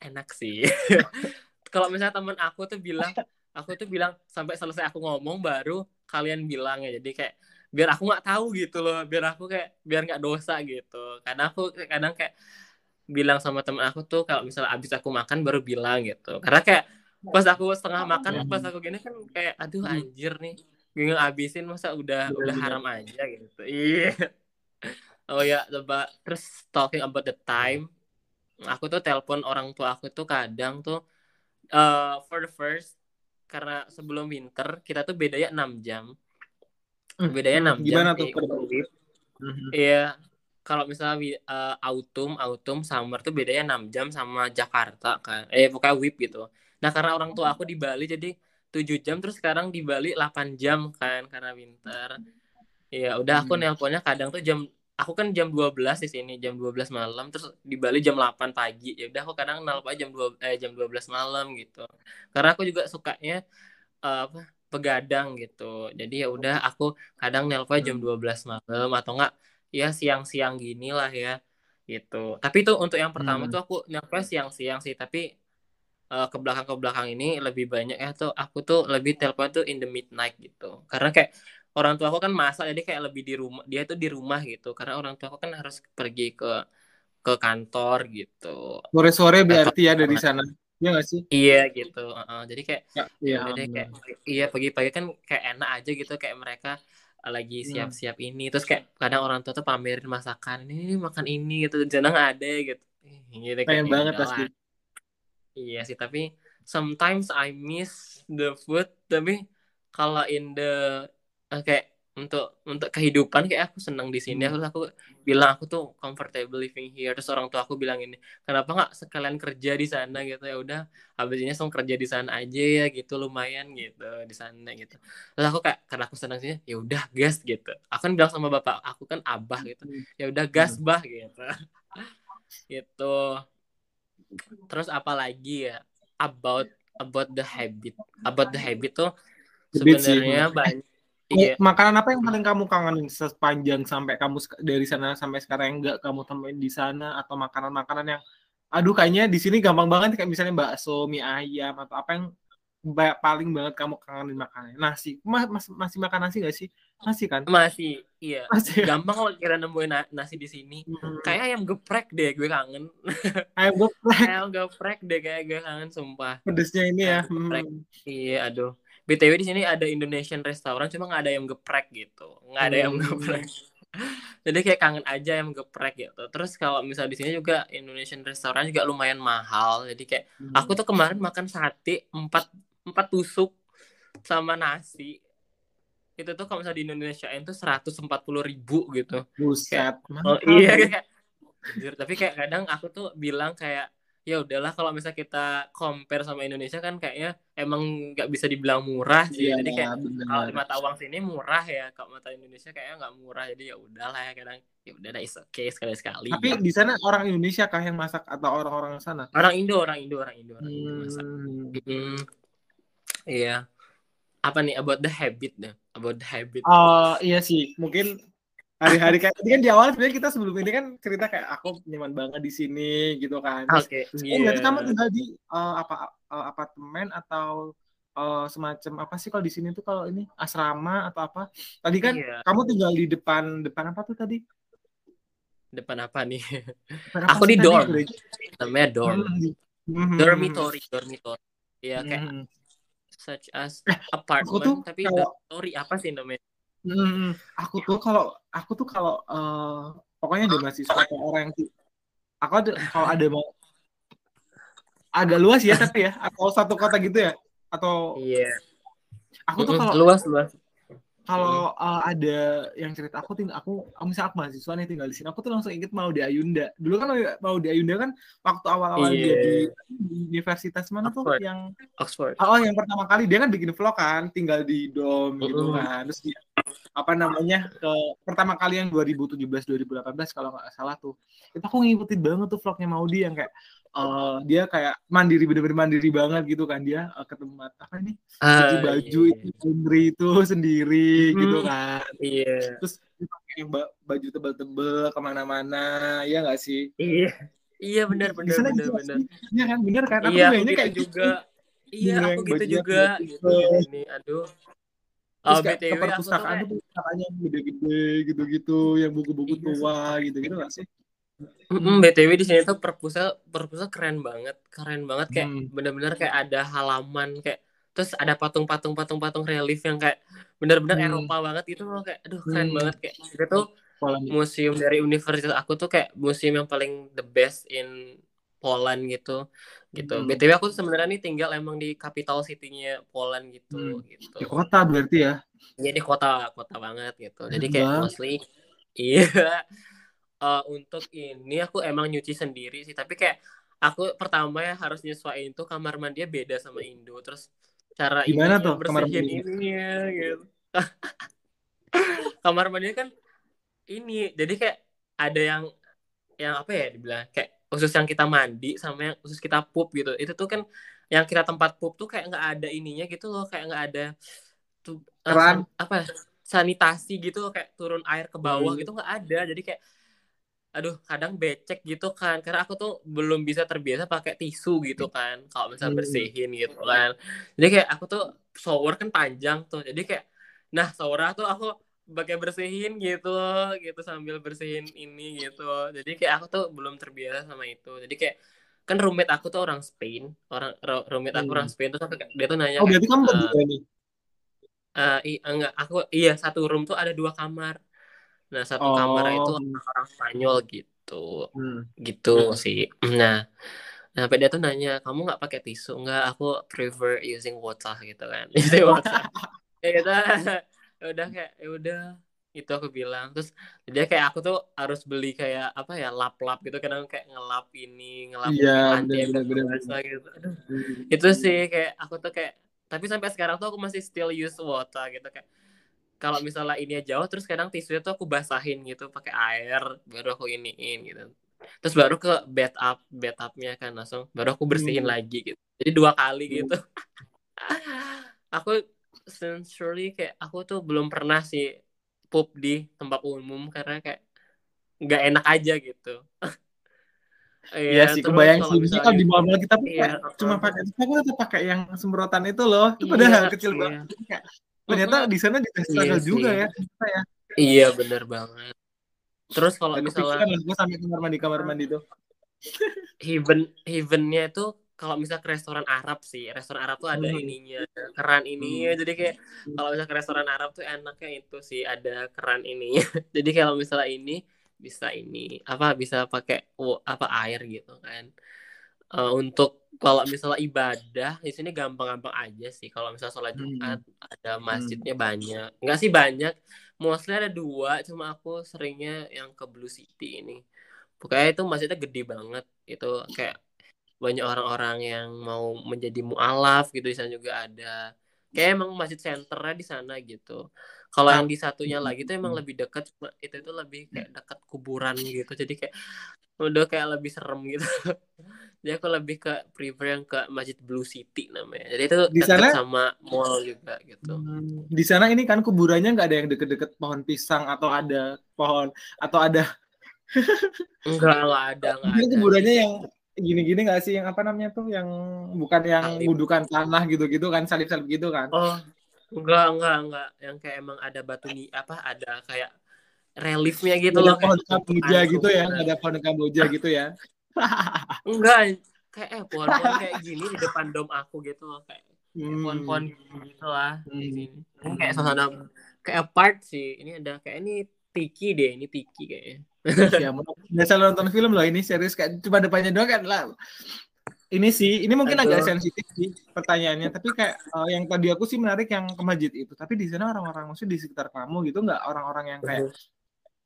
enak sih. Kalau misalnya temen aku tuh bilang aku tuh bilang sampai selesai aku ngomong baru kalian bilang ya. Jadi kayak biar aku nggak tahu gitu loh. Biar aku kayak biar nggak dosa gitu. Karena aku kadang kayak bilang sama temen aku tuh kalau misalnya abis aku makan baru bilang gitu. Karena kayak pas aku setengah makan pas aku gini kan kayak aduh Hmm. anjir nih. Gue ngabisin masa udah udah Bener-bener. haram aja gitu. Iya. Oh ya coba. Terus talking about the time aku tuh telepon orang tua aku tuh kadang tuh eh for the first karena sebelum winter kita tuh bedanya 6 jam bedanya 6 jam Gimana tuh? Mhm. Iya, kalau misalnya eh, autumn, autumn, summer tuh bedanya 6 jam sama Jakarta kan. Eh, pokoknya WIB gitu. Nah, karena orang tua aku di Bali jadi 7 jam terus sekarang di Bali 8 jam kan karena winter. Iya, udah aku Hmm. nelponnya kadang tuh jam aku kan jam 12 di sini, jam 12 malam terus di Bali jam 8 pagi. Ya udah aku kadang nelpon jam 2 eh jam 12 malam gitu. Karena aku juga sukanya eh, apa begadang gitu. Jadi ya udah aku kadang nelpon jam Hmm. 12 malam atau enggak ya siang-siang gini lah ya gitu. Tapi itu untuk yang pertama Hmm. tuh aku nelpon siang-siang sih, tapi eh, ke belakang ke belakang ini lebih banyak ya tuh aku tuh lebih telepon tuh in the midnight gitu. Karena kayak orang tua aku kan masak jadi kayak lebih di rumah dia tuh di rumah gitu. Karena orang tua aku kan harus pergi ke ke kantor gitu. Sore-sore berarti ya dari sana. Iya nggak sih? Iya gitu. Heeh. jadi kayak Ya, ya iya. deh kayak iya pagi-pagi kan kayak enak aja gitu kayak mereka lagi Hmm. siap-siap ini terus kayak kadang orang tua tuh pamerin masakan ini makan ini gitu nggak ada gitu gitu kayak ya banget pasti. iya sih tapi sometimes I miss the food tapi kalau in the kayak untuk untuk kehidupan kayak aku senang di sini. Hmm. terus aku bilang aku tuh comfortable living here. Terus orang tua aku bilang ini kenapa nggak sekalian kerja di sana gitu? Ya udah habis ini langsung kerja di sana aja ya gitu lumayan gitu di sana gitu. Terus aku kayak karena aku senang sini ya udah gas gitu. Aku kan bilang sama bapak aku kan abah gitu. Ya udah gas bah gitu. Gitu. Terus apa lagi ya? About about the habit. About the habit tuh sebenarnya banyak iya Makanan apa yang paling kamu kangenin sepanjang sampai kamu dari sana sampai sekarang yang nggak kamu temuin di sana atau makanan-makanan yang aduh kayaknya di sini gampang banget kayak misalnya bakso, mie ayam atau apa yang paling banget kamu kangenin makannya. Nasi. Ma- mas- masih makan nasi gak sih? Masih kan? masih iya Masih. ya? gampang kalau kira nemuin na- nasi di sini Hmm. kayak ayam geprek deh gue kangen Ayam geprek ayam geprek deh kayak gue kangen sumpah pedesnya ini ya. Ayam geprek. Hmm. iya aduh btw di sini ada Indonesian restaurant cuma nggak ada ayam geprek gitu nggak ada ayam Hmm. geprek jadi kayak kangen aja ayam geprek gitu terus kalau misal di sini juga Indonesian restaurant juga lumayan mahal jadi kayak Hmm. aku tuh kemarin makan sate empat empat tusuk sama nasi itu tuh kalau misalnya di Indonesia itu seratus empat puluh ribu gitu Buset. Oh Mahal iya ya. kayak tapi kayak kadang aku tuh bilang kayak ya udahlah kalau misalnya kita compare sama Indonesia kan kayaknya emang nggak bisa dibilang murah sih. Iya, Jadi kayak kalau di mata uang sini murah ya, kalau mata Indonesia kayaknya nggak murah. Jadi ya udahlah ya kadang ya udah dah is okay sekali sekali. Tapi di sana orang Indonesia kah yang masak atau orang-orang sana? orang Indo, orang Indo, orang Indo, orang Indo masak. Hmm. Hmm. Iya. Apa nih about the habit deh? About the habit. Oh iya sih, mungkin hari-hari kayak tadi kan di awal sebenarnya kita sebelum ini kan cerita kayak aku nyaman banget di sini gitu kan. Oke. Terus, iya. oh, berarti kamu tinggal di uh, apa uh, apartemen atau uh, semacam apa sih kalau di sini tuh kalau ini asrama atau apa? Tadi kan Iya. kamu tinggal di depan depan apa tuh tadi? Depan apa nih? Depan apa Aku di dorm. Namanya dorm. Hmm, di- hmm, Dormitory, dormitory. Iya kayak hmm, such as apartment tuh tapi kalau- dormitory apa sih namanya? Hmm, hmm. Aku tuh kalau aku tuh kalau uh, pokoknya ada mahasiswa atau orang yang aku ada kalau ada mau agak luas ya tapi ya atau satu kota gitu ya atau Iya. aku tuh kalau luas luas. kalau uh, ada yang cerita aku tinggal aku aku misalnya aku mahasiswa nih tinggal di sini aku tuh langsung inget mau di Ayunda dulu kan mau di Ayunda kan waktu awal-awal Iya. dia di, di universitas mana tuh Oxford. yang Oxford. oh yang pertama kali dia kan bikin vlog kan tinggal di dom gitu kan terus dia apa namanya ke pertama kali yang 2017 2018 kalau nggak salah tuh itu aku ngikutin banget tuh vlognya Maudi yang kayak eh, dia kayak mandiri bener-bener mandiri banget gitu kan dia eh, ke tempat apa nih cuci Ah, baju iya. itu sendiri itu sendiri Hmm. gitu kan Iya. terus pakai baju tebel-tebel ke mana-mana ya nggak sih Iya. Iya benar benar benar gitu benar. Iya kan bener kan aku Iya, aku gitu kayak juga. Iya, Iya, aku gitu juga. tebel. Gitu, ini, aduh. Terus Oh, kayak BTW aku tuh perpustakaan tuh pustakaannya yang gede-gede gitu-gitu yang buku-buku Iya, tua gitu-gitu nggak sih Mm-mm, BTW di sini tuh perpusat perpusat keren banget, keren banget kayak Hmm. bener-bener kayak ada halaman kayak terus ada patung-patung patung-patung relief yang kayak bener-bener Hmm. Eropa banget gitu loh kayak aduh keren Hmm. banget kayak itu tuh museum dari universitas aku tuh kayak museum yang paling the best in Poland gitu gitu. Hmm. BTW aku sebenarnya nih tinggal emang di capital city-nya Poland gitu Hmm. gitu. di kota berarti ya Jadi kota kota banget gitu. Jadi kayak mostly iya Eh, untuk ini aku emang nyuci sendiri sih, tapi kayak aku pertama ya harus nyesuaiin tuh kamar mandinya beda sama Indo. Terus cara Gimana tuh kamar ininya gitu. kamar mandinya kan ini jadi kayak ada yang yang apa ya dibilang kayak khusus yang kita mandi sama yang khusus kita pup gitu. Itu tuh kan yang kita tempat pup tuh kayak nggak ada ininya gitu loh kayak nggak ada tuh eh, san- apa ya, sanitasi gitu kayak turun air ke bawah Hmm. gitu nggak ada. Jadi kayak aduh kadang becek gitu kan. Karena aku tuh belum bisa terbiasa pakai tisu gitu kan kalau misalnya Hmm. bersihin gitu kan. Jadi kayak aku tuh shower kan panjang tuh. Jadi kayak nah shower tuh aku pakai bersihin gitu gitu sambil bersihin ini gitu. Jadi kayak aku tuh belum terbiasa sama itu. Jadi kayak kan roommate aku tuh orang Spain orang roommate aku Hmm. orang Spain terus aku kayak- dia tuh nanya oh berarti kamu berdua nih eh, i- enggak aku iya satu room tuh ada dua kamar. Nah satu Oh. kamar itu orang Spanyol gitu Hmm. gitu sih. Nah nah sampai dia tuh nanya kamu nggak pakai tisu? Nggak aku prefer using water gitu kan. Using water. Ya udah ya udah kayak ya udah itu aku bilang terus dia kayak aku tuh harus beli kayak apa ya lap-lap gitu kadang kayak ngelap ini ngelap Iya, bener. basah gitu aduh Hmm. itu sih kayak aku tuh kayak tapi sampai sekarang tuh aku masih still use water gitu kayak kalau misalnya ini jauh terus kadang tisunya tuh aku basahin gitu pakai air baru aku iniin gitu terus baru ke bed up bed upnya kan langsung baru aku bersihin Hmm. lagi gitu jadi dua kali Hmm. gitu aku sincerely kayak aku tuh belum pernah sih pup di tempat umum karena kayak nggak enak aja gitu Iya sih, terus kebayang sih. Misalnya kalau di misalnya- mall kita tuh Iya, cuma pakai, aku tetap pakai yang semprotan itu loh. Itu Iya, padahal kecil iya. banget. Jadi kayak, ternyata di sana juga Iya struggle juga sih. ya. Ya. Iya bener banget. Terus kalau misalnya gue sampai kamar mandi kamar mandi tuh. heaven heavennya itu kalau misal ke restoran Arab sih, restoran Arab tuh ada Hmm. ininya, keran ininya. Hmm. Jadi kayak kalau misal ke restoran Arab tuh enaknya itu sih ada keran ininya. Jadi kalau misalnya ini bisa ini apa bisa pakai oh, apa air gitu kan. Eh, untuk kalau misalnya ibadah di sini gampang-gampang aja sih. Kalau misalnya sholat Hmm. Jumat ada masjidnya banyak. Enggak sih banyak. Mostly ada dua. Cuma aku seringnya yang ke Blue City ini. Pokoknya itu masjidnya gede banget. Itu kayak banyak orang-orang yang mau menjadi mualaf gitu di sana juga ada. Kayak emang masjid senternya di sana gitu. Kalau yang di satunya lagi tuh emang lebih dekat cuma itu itu lebih kayak dekat kuburan gitu. Jadi kayak udah kayak lebih serem gitu. Jadi aku lebih ke prefer yang ke Masjid Blue City namanya. Jadi itu Di dekat sana- sama mall juga gitu. Hmm, Di sana ini kan kuburannya nggak ada yang deket-deket pohon pisang atau ada pohon atau ada Enggak, enggak ada, enggak mungkin ada. kuburannya yang gini-gini nggak sih yang apa namanya tuh yang bukan yang Salib. budukan tanah gitu-gitu kan salib-salib gitu kan. Oh, enggak, enggak, enggak. Yang kayak emang ada batu ni apa ada kayak reliefnya gitu ada loh pohon kayak kamboja gitu ya, nggak ada pohon kamboja gitu ya. Enggak, kayak eh pohon-pohon kayak gini di depan dom aku gitu loh kayak Hmm. pohon-pohon gitu lah di Hmm. sini. Ini kayak suasana kayak apart sih. Ini ada kayak ini tiki deh, ini tiki kayaknya. ya, biasa lo nonton film loh ini serius kayak cuma depannya doang kan lah. Ini sih, ini mungkin Aduh. agak sensitif sih pertanyaannya, tapi kayak eh, yang tadi aku sih menarik yang ke masjid itu. Tapi di sana orang-orang maksudnya di sekitar kamu gitu nggak orang-orang yang kayak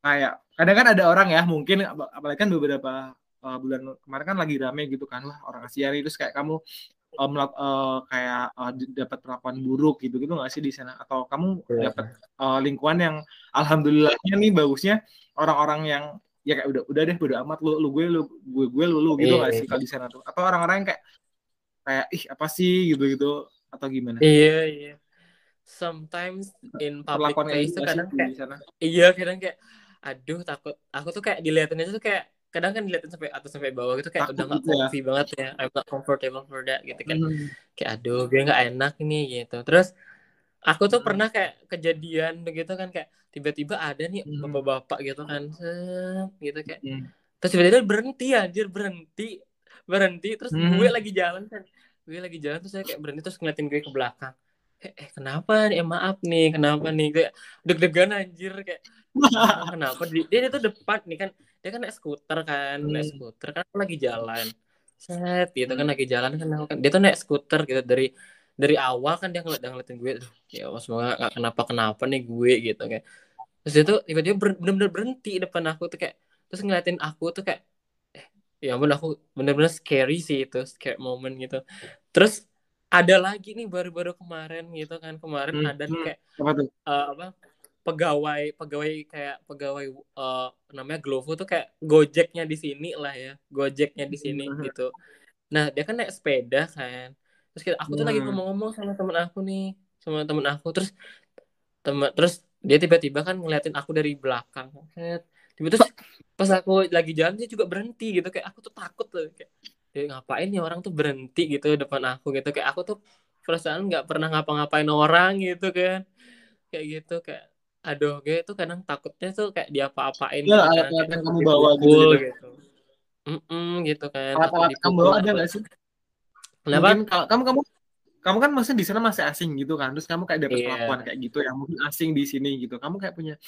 kayak kadang kan ada orang ya mungkin ap- apalagi kan beberapa uh, bulan kemarin kan lagi rame gitu kan wah orang Asia terus kayak kamu uh, melak- uh, kayak uh, dapat perlakuan buruk gitu gitu nggak sih di sana atau kamu Iya. dapat uh, lingkungan yang alhamdulillahnya nih bagusnya orang-orang yang ya kayak udah udah deh bodo amat lu lu gue lu gue gue lu lu gitu Iya, nggak iya. sih kalau di sana tuh atau orang-orang yang kayak kayak ih apa sih gitu gitu atau gimana Iya, iya. Sometimes in public perlakuan place gitu tuh kadang di kayak sana iya kadang kayak aduh takut aku tuh kayak diliatin aja tuh kayak kadang kan diliatin sampai atas sampai bawah gitu kayak Takut udah nggak gitu ya. comfy banget ya I'm not comfortable for that gitu kan Hmm. kayak aduh gue nggak enak nih gitu terus aku tuh Hmm. pernah kayak kejadian begitu kan kayak tiba-tiba ada nih Hmm. bapak-bapak gitu kan set, gitu kayak Hmm. terus tiba-tiba berhenti anjir berhenti berhenti terus Hmm. gue lagi jalan kan gue lagi jalan terus saya kayak berhenti terus ngeliatin gue ke belakang eh, eh kenapa nih Eh, maaf nih kenapa nih kayak deg-degan anjir kayak "Ah, kenapa dia, dia tuh depan nih kan dia kan naik skuter kan naik Hmm. skuter kan aku lagi jalan set gitu kan Hmm. lagi jalan kan kan dia tuh naik skuter gitu dari dari awal kan dia ngeliat ngeliatin gue ya semoga gak kenapa kenapa nih gue gitu kayak terus dia tuh tiba-tiba ber- bener-bener berhenti depan aku tuh kayak terus ngeliatin aku tuh kayak eh ya ampun aku bener-bener scary sih itu scary moment gitu terus ada lagi nih baru-baru kemarin gitu kan kemarin Hmm, ada nih hmm. kayak apa tuh eh, apa pegawai pegawai kayak pegawai eh, namanya Glovo tuh kayak Gojeknya di sini lah ya Gojeknya di sini Hmm. gitu nah dia kan naik sepeda kan terus kita, aku tuh lagi Hmm. ngomong-ngomong sama temen aku nih sama temen aku terus temen terus dia tiba-tiba kan ngeliatin aku dari belakang. Set. tiba terus pas aku lagi jalan dia juga berhenti gitu. Kayak aku tuh takut tuh kayak "Eh, ngapain nih orang tuh berhenti gitu depan aku gitu. Kayak aku tuh perasaan nggak pernah ngapa-ngapain orang gitu kan. Kayak gitu kayak aduh gue tuh kadang takutnya tuh kayak diapa-apain Ya, kan, kayak yang kamu bawa gitu, gitu. gitu. Mm-mm, gitu kan. Alat-alat kamu bawa ada apa. nggak sih? Kenapa? Mungkin kamu kamu kamu kan maksudnya di sana masih asing gitu kan terus kamu kayak dapat Iya. perlakuan kayak gitu yang mungkin asing di sini gitu. Kamu kayak punya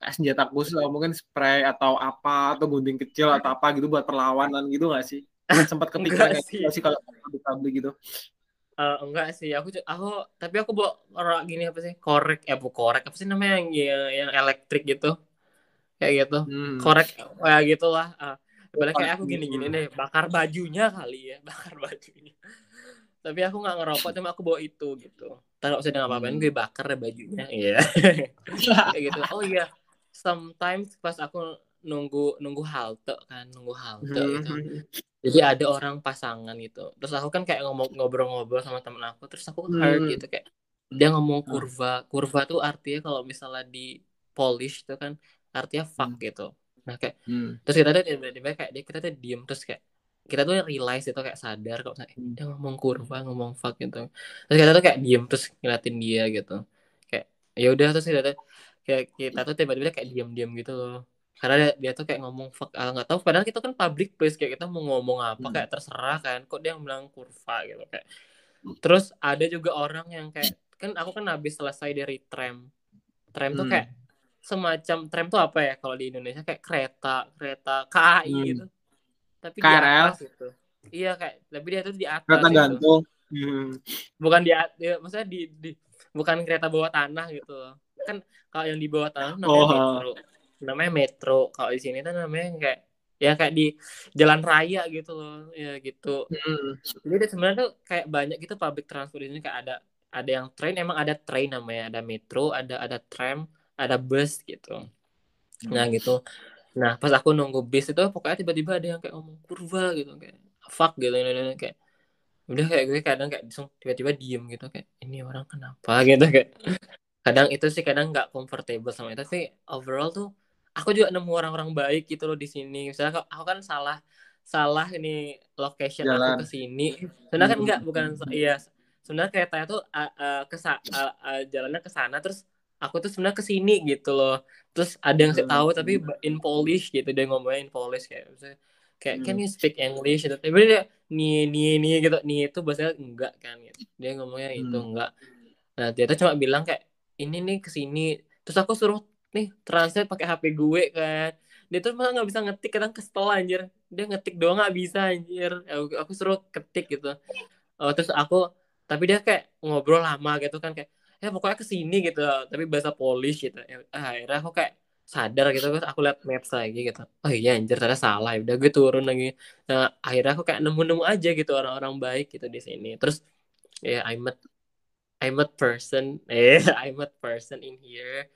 kayak senjata khusus atau mungkin spray atau apa atau gunting kecil atau apa gitu buat perlawanan gitu nggak sih? Sempat kepikiran kayak sih. sih kalau publik publik gitu? Eh, enggak sih. Aku aku tapi aku bawa orang gini apa sih? Korek eh bu korek apa sih namanya yang yang, yang elektrik gitu? Kayak gitu. Hmm. korek kayak gitulah. Ah Padahal kayak aku gini-gini deh bakar bajunya kali ya bakar bajunya tapi aku nggak ngerokok cuma aku bawa itu gitu. Taruh usah dengan apa-apain Hmm. gue bakar deh bajunya iya. Kayak gitu. Oh iya. Sometimes pas aku nunggu nunggu halte kan nunggu halte gitu. Hmm. jadi ada orang pasangan gitu. Terus aku kan kayak ngomong ngobrol-ngobrol sama temen aku terus aku Hmm. gitu kayak dia ngomong kurva. Kurva tuh artinya kalau misalnya di polish tuh kan artinya fuck gitu. Nah kayak Hmm. terus kita tuh tiba-tiba kayak dia kita tuh diem terus kayak kita tuh realize itu kayak sadar kalau misalnya, Hmm. dia ngomong kurva ngomong fuck gitu terus kita tuh kayak diem terus ngeliatin dia gitu kayak ya udah terus kita tuh kayak kita tuh tiba-tiba kayak diem-diem gitu loh karena dia, dia tuh kayak ngomong fuck ah, nggak tahu padahal kita kan public place kayak kita mau ngomong apa Hmm. kayak terserah kan kok dia bilang kurva gitu kayak terus ada juga orang yang kayak kan aku kan habis selesai dari tram tram tuh Hmm. kayak semacam tram tuh apa ya kalau di Indonesia kayak kereta kereta KAI Hmm. gitu tapi di KRL? atas gitu iya kayak tapi dia tuh di atas kereta gitu. gantung. Hmm. bukan di, di maksudnya di, di bukan kereta bawah tanah gitu. Kan kalau yang di bawah tanah namanya Oh. metro. Namanya metro. Kalau di sini tuh namanya kayak ya kayak di jalan raya gitu loh. Ya gitu. Hmm. jadi sebenarnya tuh kayak banyak gitu public transport di sini. Kayak ada ada yang train. Emang ada train namanya. Ada metro ada ada tram ada bus gitu. Nah gitu nah pas aku nunggu bis itu pokoknya tiba-tiba ada yang kayak ngomong kurva gitu kayak fuck gitu kayak udah kayak gue kadang kayak tiba-tiba diem gitu kayak ini orang kenapa? gitu kayak kadang itu sih kadang nggak comfortable sama itu tapi overall tuh aku juga nemu orang-orang baik gitu loh di sini. Misalnya aku kan salah salah ini location Jalan. aku ke sini. Sebenarnya kan enggak bukan iya sebenarnya keretanya tuh uh, uh, ke uh, uh, jalannya ke sana terus aku tuh sebenarnya ke sini gitu loh. Terus ada yang saya tahu tapi in Polish gitu dia ngomongnya in Polish kayak misalnya kayak hmm. can you speak English? Gitu. Tapi dia nih nih nih gitu. Nih itu bahasa enggak kan gitu. dia ngomongnya hmm. itu enggak. Nah dia tuh cuma bilang kayak ini nih ke sini. Terus aku suruh nih translate pakai HP gue kan. Dia tuh malah nggak bisa ngetik kadang kesel anjir. Dia ngetik doang nggak bisa anjir. Aku, aku suruh ketik gitu. Oh, terus aku tapi dia kayak ngobrol lama gitu kan kayak ya pokoknya ke sini gitu tapi bahasa Polish gitu. Ya, akhirnya aku kayak sadar gitu terus aku lihat maps lagi gitu. Oh iya anjir ternyata salah. Ya udah gue turun lagi. Nah akhirnya aku kayak nemu-nemu aja gitu orang-orang baik gitu di sini. Terus ya yeah, I met I met person. Eh I met person in here.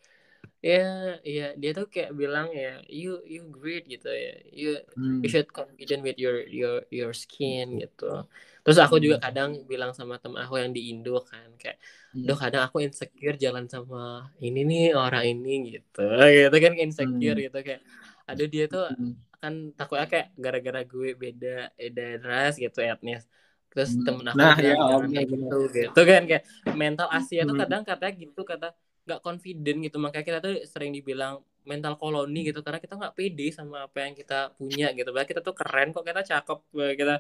Ya yeah, ya yeah, dia tuh kayak bilang ya you you great gitu ya. You hmm. you should confident with your your your skin gitu terus aku juga hmm. kadang bilang sama temen aku yang di Indo kan kayak hmm. doh kadang aku insecure jalan sama ini nih orang ini gitu gitu kan insecure hmm. gitu kayak ada dia tuh hmm. kan takutnya kayak gara-gara gue beda beda ras gitu etnis terus hmm. temen aku nah, ya, kayak gitu gitu kan kayak mental Asia tuh hmm. kadang katanya gitu kata nggak confident gitu makanya kita tuh sering dibilang mental koloni gitu karena kita nggak pede sama apa yang kita punya gitu. Bahkan kita tuh keren kok kita cakep kita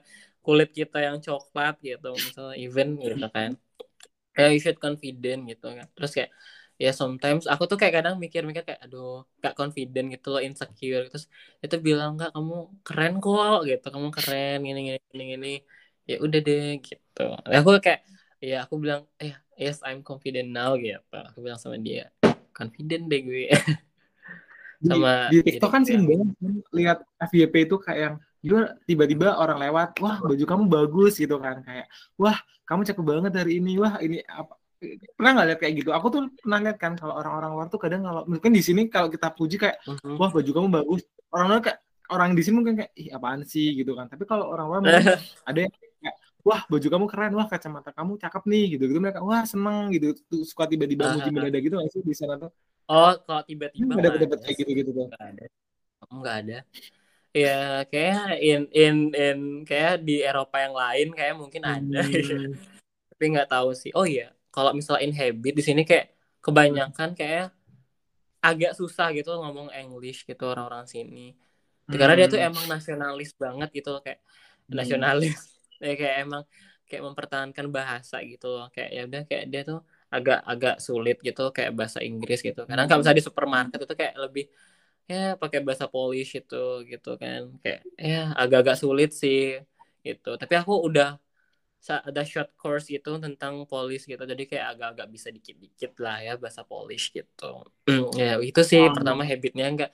kulit kita yang coklat gitu misalnya even gitu kan. Ya you should confident gitu kan. Terus kayak ya sometimes aku tuh kayak kadang mikir-mikir kayak aduh gak confident gitu loh insecure. Terus itu bilang nggak kamu keren kok gitu kamu keren gini gini gini gini. Ya udah deh gitu. Aku kayak ya aku bilang eh yes I'm confident now gitu. Aku bilang sama dia confident deh gue sama di, di TikTok kan sering banget lihat FYP itu kayak yang tiba-tiba orang lewat wah baju kamu bagus gitu kan. Kayak wah kamu cakep banget hari ini wah ini apa pernah nggak lihat kayak gitu? Aku tuh pernah lihat kan kalau orang-orang luar tuh kadang kalau mungkin di sini kalau kita puji kayak uh-huh. wah baju kamu bagus. Orang-orang kayak orang di sini mungkin kayak ih apaan sih? Gitu kan. Tapi kalau orang luar ada yang kayak wah baju kamu keren wah kacamata kamu cakep nih gitu gitu mereka wah seneng gitu. Tuh suka tiba-tiba muji mendadak gitu nggak sih di sana tuh oh kalau tiba-tiba ada dapat kayak gitu gitu tuh nggak ada nggak ada ya kayak in in in kayak di Eropa yang lain kayak mungkin ada hmm. tapi nggak tahu sih oh iya kalau misalnya in habit di sini kayak kebanyakan kayak agak susah gitu ngomong English gitu orang-orang sini hmm. karena dia tuh hmm. emang nasionalis banget gitu kayak hmm. nasionalis ya kayak emang kayak mempertahankan bahasa gitu loh kayak ya udah kayak dia tuh agak agak sulit gitu kayak bahasa Inggris gitu karena kalau misalnya di supermarket itu kayak lebih ya pakai bahasa Polish itu gitu kan kayak ya agak-agak sulit sih gitu tapi aku udah ada short course gitu tentang Polish gitu jadi kayak agak-agak bisa dikit-dikit lah ya bahasa Polish gitu ya itu sih oh. pertama habitnya nggak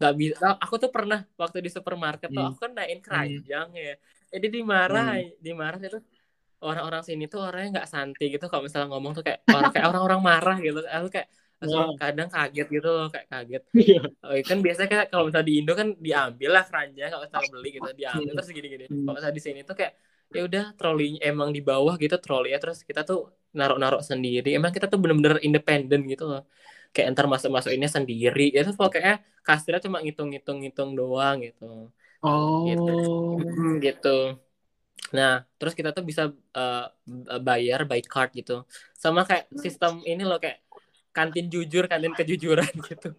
nggak bisa aku tuh pernah waktu di supermarket hmm. tuh aku kan naikin hmm. keranjang hmm. ya jadi dimarah hmm. dimarah itu orang-orang sini tuh orangnya nggak santai gitu kalau misalnya ngomong tuh kayak orang kayak orang-orang marah gitu aku kayak wow. kadang kaget gitu loh kayak kaget iya. oh, kan biasanya kayak kalau misalnya di Indo kan diambil lah keranjang kalau misalnya beli gitu diambil terus gini-gini hmm. kalau misalnya di sini tuh kayak ya udah troli emang di bawah gitu troli ya terus kita tuh narok-narok sendiri emang kita tuh bener-bener independen gitu loh kayak ntar masuk-masuk ini sendiri ya terus pokoknya kasirnya cuma ngitung-ngitung ngitung doang gitu Oh. Gitu. gitu. Nah, terus kita tuh bisa uh, bayar by card gitu. Sama kayak sistem ini loh kayak kantin jujur, kantin kejujuran gitu.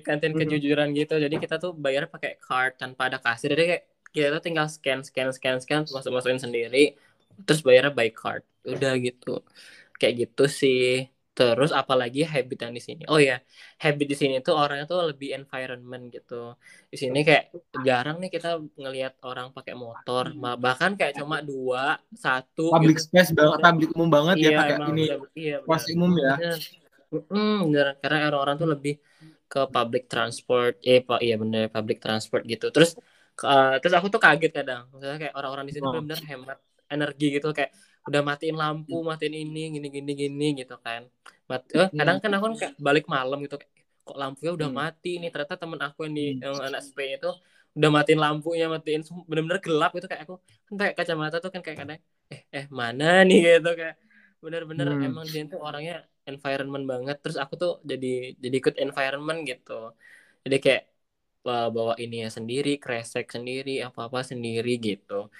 Kantin kejujuran gitu. Jadi kita tuh bayar pakai card tanpa ada kasir. Jadi kayak kita tuh tinggal scan scan scan scan masuk masukin sendiri terus bayarnya by card. Udah gitu. Kayak gitu sih. Terus apalagi habit yang di sini. Oh ya, habit di sini tuh orangnya tuh lebih environment gitu. Di sini kayak jarang nih kita ngelihat orang pakai motor, bahkan kayak cuma dua, satu. Public gitu. space banget, public umum banget ya iya, ya pakai ini. Iya, umum ya. Hmm, bener. Karena orang-orang tuh lebih ke public transport. Eh, pak, iya bener public transport gitu. Terus uh, terus aku tuh kaget kadang. Misalnya kayak orang-orang di sini oh. benar-benar hemat energi gitu kayak udah matiin lampu hmm. matiin ini gini gini gini gitu kan Mat eh, hmm. kadang kan aku kan balik malam gitu kok lampunya udah hmm. mati nih ternyata temen aku yang di yang anak SP itu udah matiin lampunya matiin bener-bener gelap itu kayak aku kan kayak kacamata tuh kan kayak kadang eh eh mana nih gitu kayak bener-bener hmm. emang dia tuh orangnya environment banget terus aku tuh jadi jadi ikut environment gitu jadi kayak bawa ini ya sendiri kresek sendiri apa apa sendiri gitu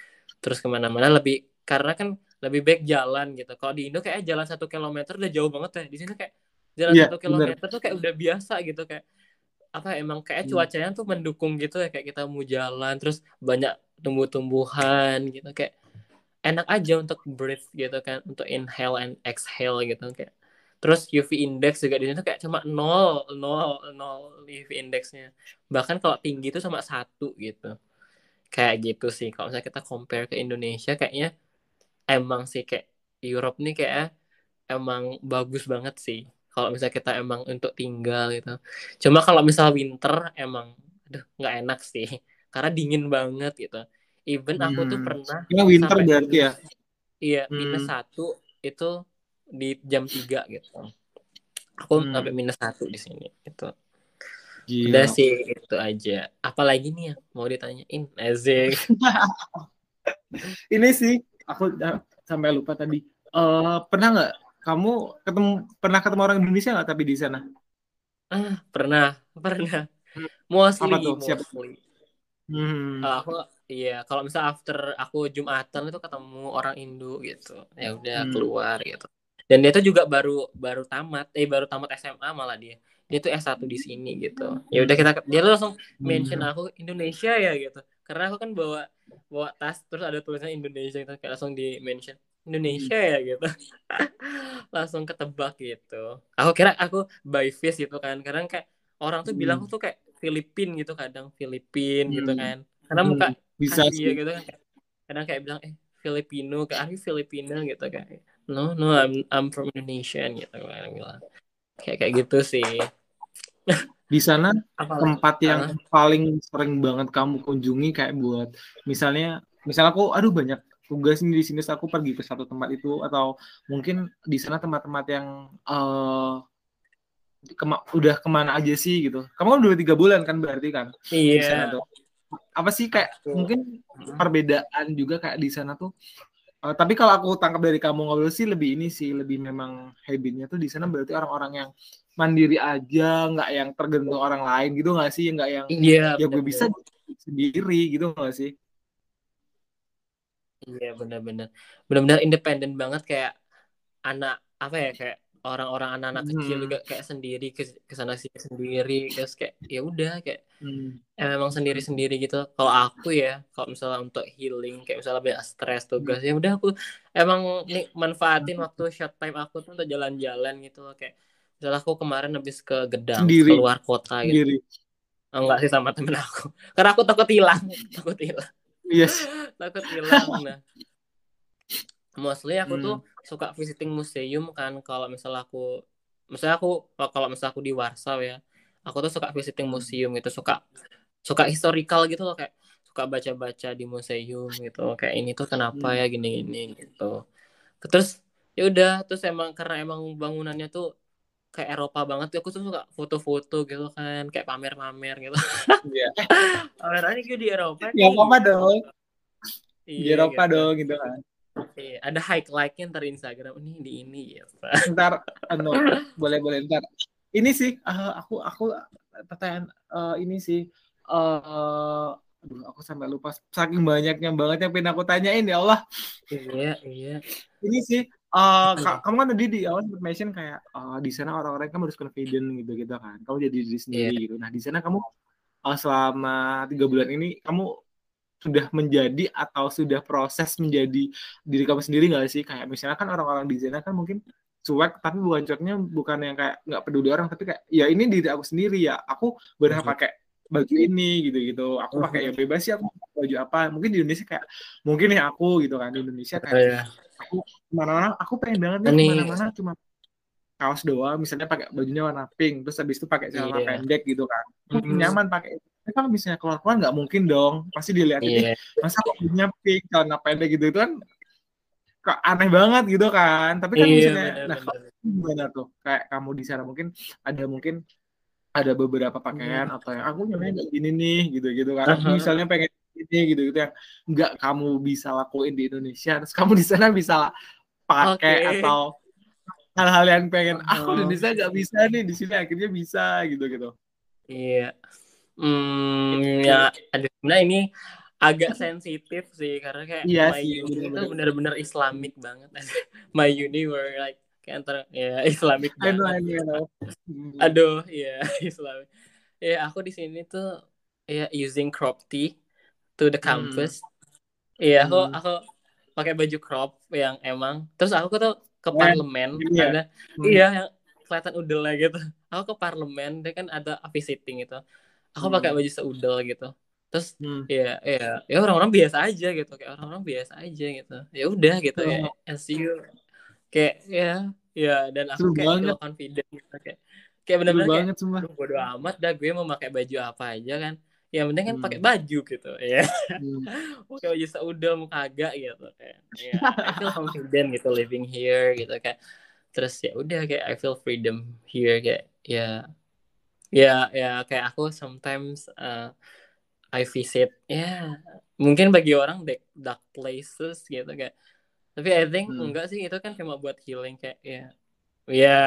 terus ke mana-mana lebih karena kan lebih baik jalan gitu. Kalau di Indo kayak jalan satu kilometer udah jauh banget ya. Di sini kayak jalan yeah, satu kilometer bener. tuh kayak udah biasa gitu. Kayak apa emang kayak hmm. cuacanya tuh mendukung gitu ya. Kayak kita mau jalan terus banyak tumbuh-tumbuhan gitu. Kayak enak aja untuk breathe gitu kan untuk inhale and exhale gitu. Kayak terus UV index juga di sini tuh kayak cuma nol nol nol UV indexnya. Bahkan kalau tinggi itu sama satu gitu. Kayak gitu sih. Kalau misalnya kita compare ke Indonesia kayaknya emang sih kayak Europe nih kayak emang bagus banget sih. Kalau misalnya kita emang untuk tinggal gitu. Cuma kalau misal winter emang aduh nggak enak sih. Karena dingin banget gitu. Even aku tuh hmm. pernah ya winter berarti ya? iya hmm. minus satu itu di jam 3 gitu. Aku hmm. sampai minus satu di sini itu Gila. udah sih itu aja. Apalagi nih ya mau ditanyain? Azek ini sih aku sampai lupa tadi uh, pernah nggak kamu ketemu pernah ketemu orang Indonesia nggak tapi di sana ah pernah pernah hmm. mostly Apa tuh? Siapa? mostly hmm. Uh, aku iya kalau misal after aku jumatan itu ketemu orang Indo gitu ya udah hmm. keluar gitu dan dia tuh juga baru baru tamat eh baru tamat SMA malah dia dia tuh S1 di sini gitu ya udah kita dia langsung mention hmm. aku Indonesia ya gitu karena aku kan bawa bawa tas terus ada tulisan Indonesia gitu kayak langsung di mention. Indonesia ya gitu. Langsung ketebak gitu. Aku kira aku by face gitu kan. Karena kayak orang tuh bilang aku hmm. tuh kayak Filipin gitu kadang. Filipin gitu hmm. kan. Karena muka bisa sih. gitu kan. Kadang kayak bilang eh Filipino kayak aku Filipino? gitu kayak. No no I'm I'm from Indonesia gitu kan. Bilang. Kayak kayak gitu sih di sana tempat yang uh. paling sering banget kamu kunjungi kayak buat misalnya misalnya aku aduh banyak tugas di sini aku pergi ke satu tempat itu atau mungkin di sana tempat-tempat yang uh, kema udah ke mana aja sih gitu. Kamu kan udah tiga bulan kan berarti kan iya. sana tuh. Apa sih kayak mungkin perbedaan juga kayak di sana tuh Uh, tapi kalau aku tangkap dari kamu ngobrol sih lebih ini sih lebih memang habitnya tuh di sana berarti orang-orang yang mandiri aja nggak yang tergantung orang lain gitu nggak sih nggak yang yeah, ya gue bisa sendiri gitu nggak sih iya benar-benar benar-benar independen banget kayak anak apa ya kayak orang-orang anak-anak hmm. kecil juga kayak sendiri ke sana sini sendiri terus kayak ya udah kayak hmm. emang sendiri-sendiri gitu kalau aku ya kalau misalnya untuk healing kayak misalnya banyak stres tugas hmm. ya udah aku emang nih manfaatin hmm. waktu short time aku tuh untuk jalan-jalan gitu kayak misalnya aku kemarin habis ke Gedang sendiri. keluar kota gitu sendiri. Oh, enggak sih sama temen aku karena aku takut hilang takut hilang yes takut hilang nah mostly aku hmm. tuh suka visiting museum kan kalau misalnya aku misalnya aku kalau misalnya aku di Warsaw ya aku tuh suka visiting museum itu suka suka historical gitu loh kayak suka baca-baca di museum gitu kayak ini tuh kenapa hmm. ya gini-gini gitu terus ya udah terus emang karena emang bangunannya tuh kayak Eropa banget aku tuh suka foto-foto gitu kan kayak pamer-pamer gitu iya pamer aja gitu di Eropa ya apa dong iya, di Eropa gitu. dong gitu kan Iya, ada high like-nya ntar Instagram ini di ini ya. Ntar, anu, boleh boleh ntar. Ini sih, uh, aku aku pertanyaan uh, ini sih, uh, aduh aku sampai lupa saking banyaknya banget yang pengen aku tanyain ya Allah. Iya iya. Ini sih, uh, kamu kan tadi di awal mention kayak uh, di sana orang-orang kan harus confident gitu gitu kan. Kamu jadi diri sendiri yeah. gitu. Nah di sana kamu uh, selama tiga bulan ini kamu sudah menjadi atau sudah proses menjadi diri kamu sendiri nggak sih? Kayak misalnya kan orang-orang di sana kan mungkin cuek tapi bukan cueknya bukan yang kayak nggak peduli orang tapi kayak ya ini diri aku sendiri ya. Aku berhak pakai baju ini gitu gitu aku pakai ya bebas sih aku baju apa. Mungkin di Indonesia kayak mungkin ya aku gitu kan. Di Indonesia kayak yeah. aku pengen banget nih ke mana-mana cuma kaos doang misalnya pakai bajunya warna pink terus habis itu pakai celana yeah. pendek gitu kan hmm. nyaman pakai tapi kalau misalnya keluar-keluar nggak mungkin dong pasti dilihat yeah. masa punya pink celana pendek gitu itu kan kok aneh banget gitu kan tapi kan yeah, misalnya bener, nah bener. gimana tuh kayak kamu di sana mungkin ada mungkin ada beberapa pakaian hmm. atau yang aku nyamannya kayak gini nih gitu gitu kan uh -huh. misalnya pengen ini gitu gitu yang nggak kamu bisa lakuin di Indonesia terus kamu di sana bisa pakai okay. atau hal-hal yang pengen uh -huh. aku di Indonesia nggak bisa nih di sini akhirnya bisa gitu gitu iya hmm, ya ada sebenarnya ini agak sensitif sih karena kayak iya my sih, uni itu benar-benar Islamic banget my uni were like kayak antara ya Islamic I know, I know. aduh ya Islamic ya aku di sini tuh ya using crop tee to the hmm. campus iya hmm. aku aku pakai baju crop yang emang terus aku tuh ke yeah. parlemen yeah. ada hmm. iya yang kelihatan udel gitu aku ke parlemen dia kan ada visiting itu aku hmm. pakai baju seudel gitu terus hmm. ya ya ya orang-orang biasa aja gitu kayak orang-orang biasa aja gitu ya udah gitu oh. ya as you kayak ya ya dan aku Seru kayak banget. confident gitu kayak kayak benar-benar kayak bodo amat dah gue mau pakai baju apa aja kan yang penting kan hmm. pakai baju gitu ya hmm. pakai baju seudah mau kagak gitu kayak ya I feel confident gitu living here gitu kayak terus ya udah kayak I feel freedom here kayak ya ya ya kayak aku sometimes uh, I visit ya mungkin bagi orang dark, dark places gitu kayak tapi I think hmm. enggak sih itu kan cuma buat healing kayak ya ya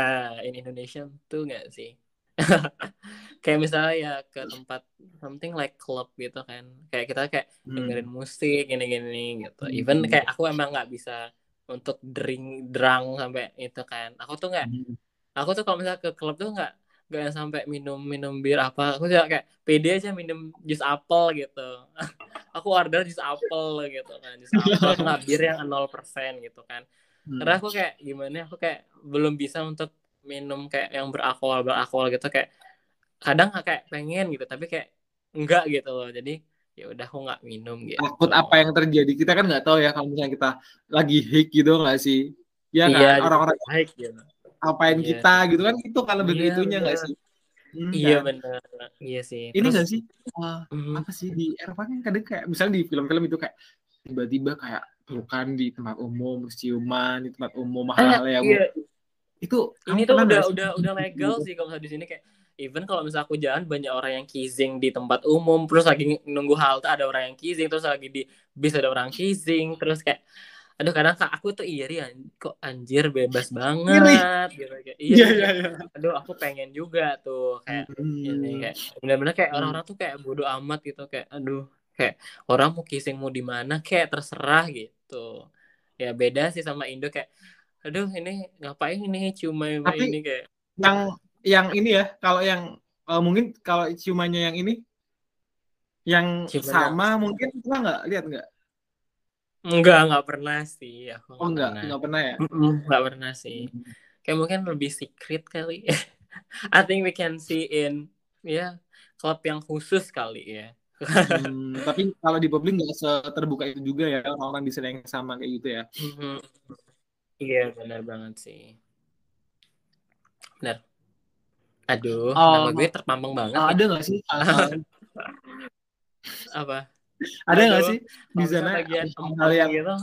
in Indonesia tuh enggak sih kayak misalnya ya ke tempat something like club gitu kan kayak kita kayak hmm. dengerin musik gini-gini gitu hmm. even kayak aku emang nggak bisa untuk drink drunk sampai itu kan aku tuh nggak hmm. aku tuh kalau misalnya ke klub tuh nggak gak yang sampai minum minum bir apa aku juga kayak pede aja minum jus apel gitu aku order jus apel gitu kan jus apel nggak bir yang nol persen gitu kan hmm. karena aku kayak gimana aku kayak belum bisa untuk minum kayak yang beralkohol beralkohol gitu kayak kadang kayak pengen gitu tapi kayak enggak gitu loh. Jadi ya udah aku nggak minum gitu. Takut apa yang terjadi? Kita kan nggak tahu ya kalau misalnya kita lagi hik gitu nggak sih? Ya kan? iya, orang-orang hik gitu. apain yeah. kita gitu kan? Itu kalau yeah, begitunya nggak sih? Hmm, iya kan? benar iya sih. Ini nggak sih? Uh, mm. apa sih? Di Eropa kan kadang kayak misalnya di film-film itu kayak tiba-tiba kayak pelukan di tempat umum ciuman di tempat umum hal-hal yang iya. Itu ini tuh udah udah udah legal sih kalau di sini kayak even kalau misalnya aku jalan banyak orang yang kissing di tempat umum terus lagi nunggu halte ada orang yang kissing terus lagi di bis ada orang kissing terus kayak aduh kadang kak aku tuh iri kok anjir bebas banget gitu kayak iya, iya, iya, iya. aduh aku pengen juga tuh kayak hmm. ini kayak benar-benar kayak hmm. orang-orang tuh kayak bodoh amat gitu kayak aduh kayak orang mau kissing mau di mana kayak terserah gitu ya beda sih sama Indo kayak aduh ini ngapain ini cuma ini kayak yang yang ini ya kalau yang uh, mungkin kalau ciumannya yang ini yang Ciumannya. sama mungkin pernah nggak lihat nggak Enggak, enggak pernah sih. Aku oh, enggak, pernah. enggak pernah ya? Enggak pernah sih. Kayak mungkin lebih secret kali. I think we can see in ya yeah, klub yang khusus kali ya. hmm, tapi kalau di publik nggak terbuka itu juga ya orang-orang di sana yang sama kayak gitu ya. Mm-hmm. Iya benar banget sih. Benar. Aduh, oh, nama gue terpampang banget. ada nggak sih? Apa? ada nggak sih di sana hal yang gitu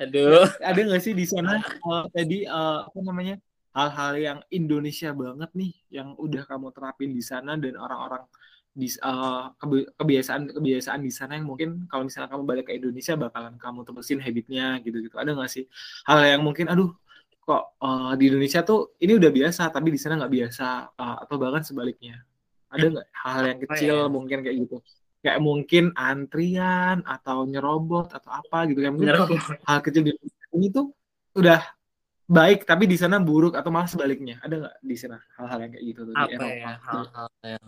aduh ada nggak sih di sana uh, tadi uh, apa namanya hal-hal yang Indonesia banget nih yang udah kamu terapin di sana dan orang-orang di uh, kebiasaan kebiasaan di sana yang mungkin kalau misalnya kamu balik ke Indonesia bakalan kamu terusin habitnya gitu-gitu. Ada nggak sih hal yang mungkin aduh kok uh, di Indonesia tuh ini udah biasa tapi di sana nggak biasa uh, atau bahkan sebaliknya? Ada nggak hal yang kecil oh, ya. mungkin kayak gitu? Kayak mungkin antrian atau nyerobot atau apa gitu kan mungkin hal kecil di ini tuh udah baik tapi di sana buruk atau malah sebaliknya. Ada nggak di sana hal-hal yang kayak gitu tuh apa di Eropa? ya? Hal-hal yang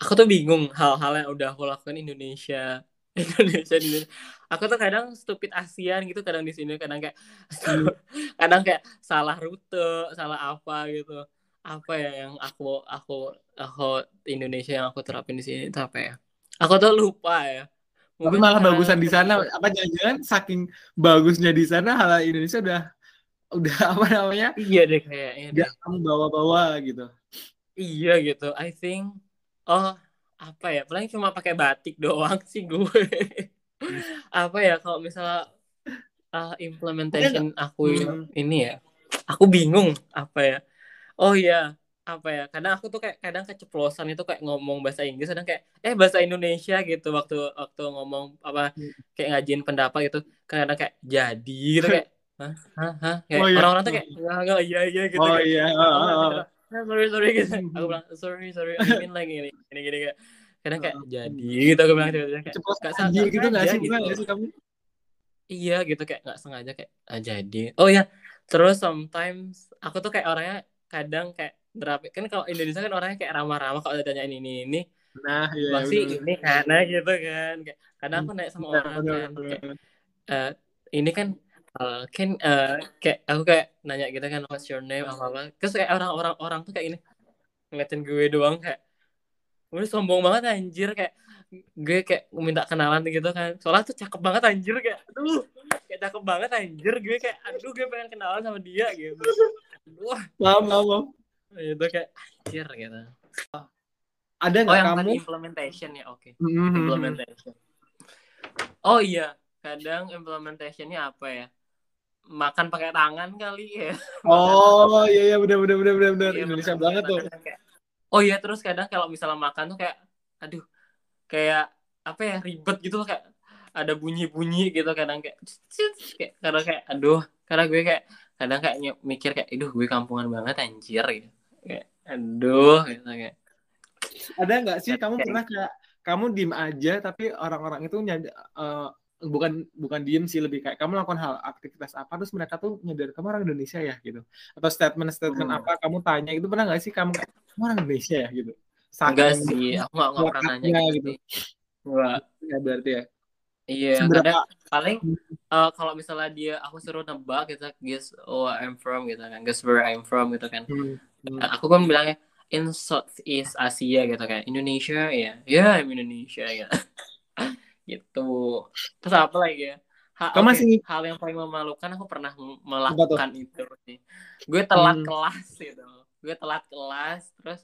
aku tuh bingung hal-hal yang udah aku lakukan Indonesia Indonesia di aku tuh kadang stupid ASEAN gitu kadang di sini kadang kayak kadang kayak salah rute salah apa gitu apa ya yang aku aku aku Indonesia yang aku terapin di sini itu apa ya? Aku tuh lupa ya. Mungkin Tapi malah bagusan di sana apa jangan saking bagusnya di sana hal Indonesia udah udah apa namanya? Iya deh kayaknya. Kamu bawa-bawa gitu. Iya gitu. I think oh apa ya? Paling cuma pakai batik doang sih gue. apa ya kalau misalnya uh, implementation aku hmm. ini ya. Aku bingung apa ya oh iya apa ya kadang aku tuh kayak kadang keceplosan itu kayak ngomong bahasa Inggris kadang kayak eh bahasa Indonesia gitu waktu waktu ngomong apa kayak ngajin pendapat gitu kadang kayak jadi gitu kayak hah hah hah kayak Oh, iya. orang-orang tuh kayak enggak enggak iya iya gitu Oh kayak, iya. "Oh, ah, ah, sorry sorry gitu aku bilang sorry sorry I mean like gini gini gini kayak kadang kayak jadi gitu aku bilang tiba-tiba kayak Ceplos Nggak sengaja gitu nggak sih? gitu. Sih kamu? iya gitu kayak nggak sengaja kayak ah, jadi oh ya terus sometimes aku tuh kayak orangnya kadang kayak nerapin kan kalau Indonesia kan orangnya kayak ramah-ramah kalau ditanyain ini ini Nah, iya. masih bener. ini karena gitu kan kayak kadang aku naik sama orang kan kayak, eh, ini kan kan eh, kayak aku kayak nanya gitu kan what's your name? Apa apa terus kayak orang-orang orang tuh kayak ini ngeliatin gue doang kayak gue sombong banget anjir. Kayak gue kayak minta kenalan gitu kan. Soalnya tuh cakep banget anjir kayak aduh kayak cakep banget anjir. Gue kayak aduh gue pengen kenalan sama dia gitu. Wah Paham, paham, itu kayak anjir gitu. Ada oh nggak yang kamu? tadi implementation ya? Oke. Mhm. implementation. Oh iya. Kadang implementationnya apa ya makan pakai tangan kali ya. Oh iya iya benar benar benar benar benar Iya, Indonesia makan- banget tuh. kayak- oh iya terus kadang kalau misalnya makan tuh kayak aduh kayak apa ya ribet gitu loh kayak ada bunyi-bunyi gitu kadang kayak kayak karena kayak aduh karena gue kayak kadang kayak mikir kayak aduh gue kampungan banget anjir gitu. Kayak aduh gitu kayak. Ada nggak sih kamu Kayak- pernah kayak kamu diem aja tapi orang-orang itu nyad eh, bukan bukan diem sih lebih kayak kamu melakukan hal aktivitas apa terus mereka tuh nyadar kamu orang Indonesia ya gitu atau statement-statement Hmm. apa kamu tanya itu pernah nggak sih kamu kamu orang Indonesia ya gitu enggak Saking sih aku nggak pernah nanya gitu, gitu. Enggak. ya berarti ya Iya, Seberapa- kadang paling eh, kalau misalnya dia aku suruh nebak gitu, guess oh I'm from gitu kan, guess where I'm from gitu kan. Hmm. Hmm. Nah, aku kan bilangnya in Southeast Asia gitu kan, Indonesia ya, ya I'm Indonesia ya, gitu. Terus apa lagi ya? Ha- Kamu oke, masih- hal yang paling memalukan aku pernah melakukan itu sih. Gue Hmm. telat kelas gitu, gue telat kelas, terus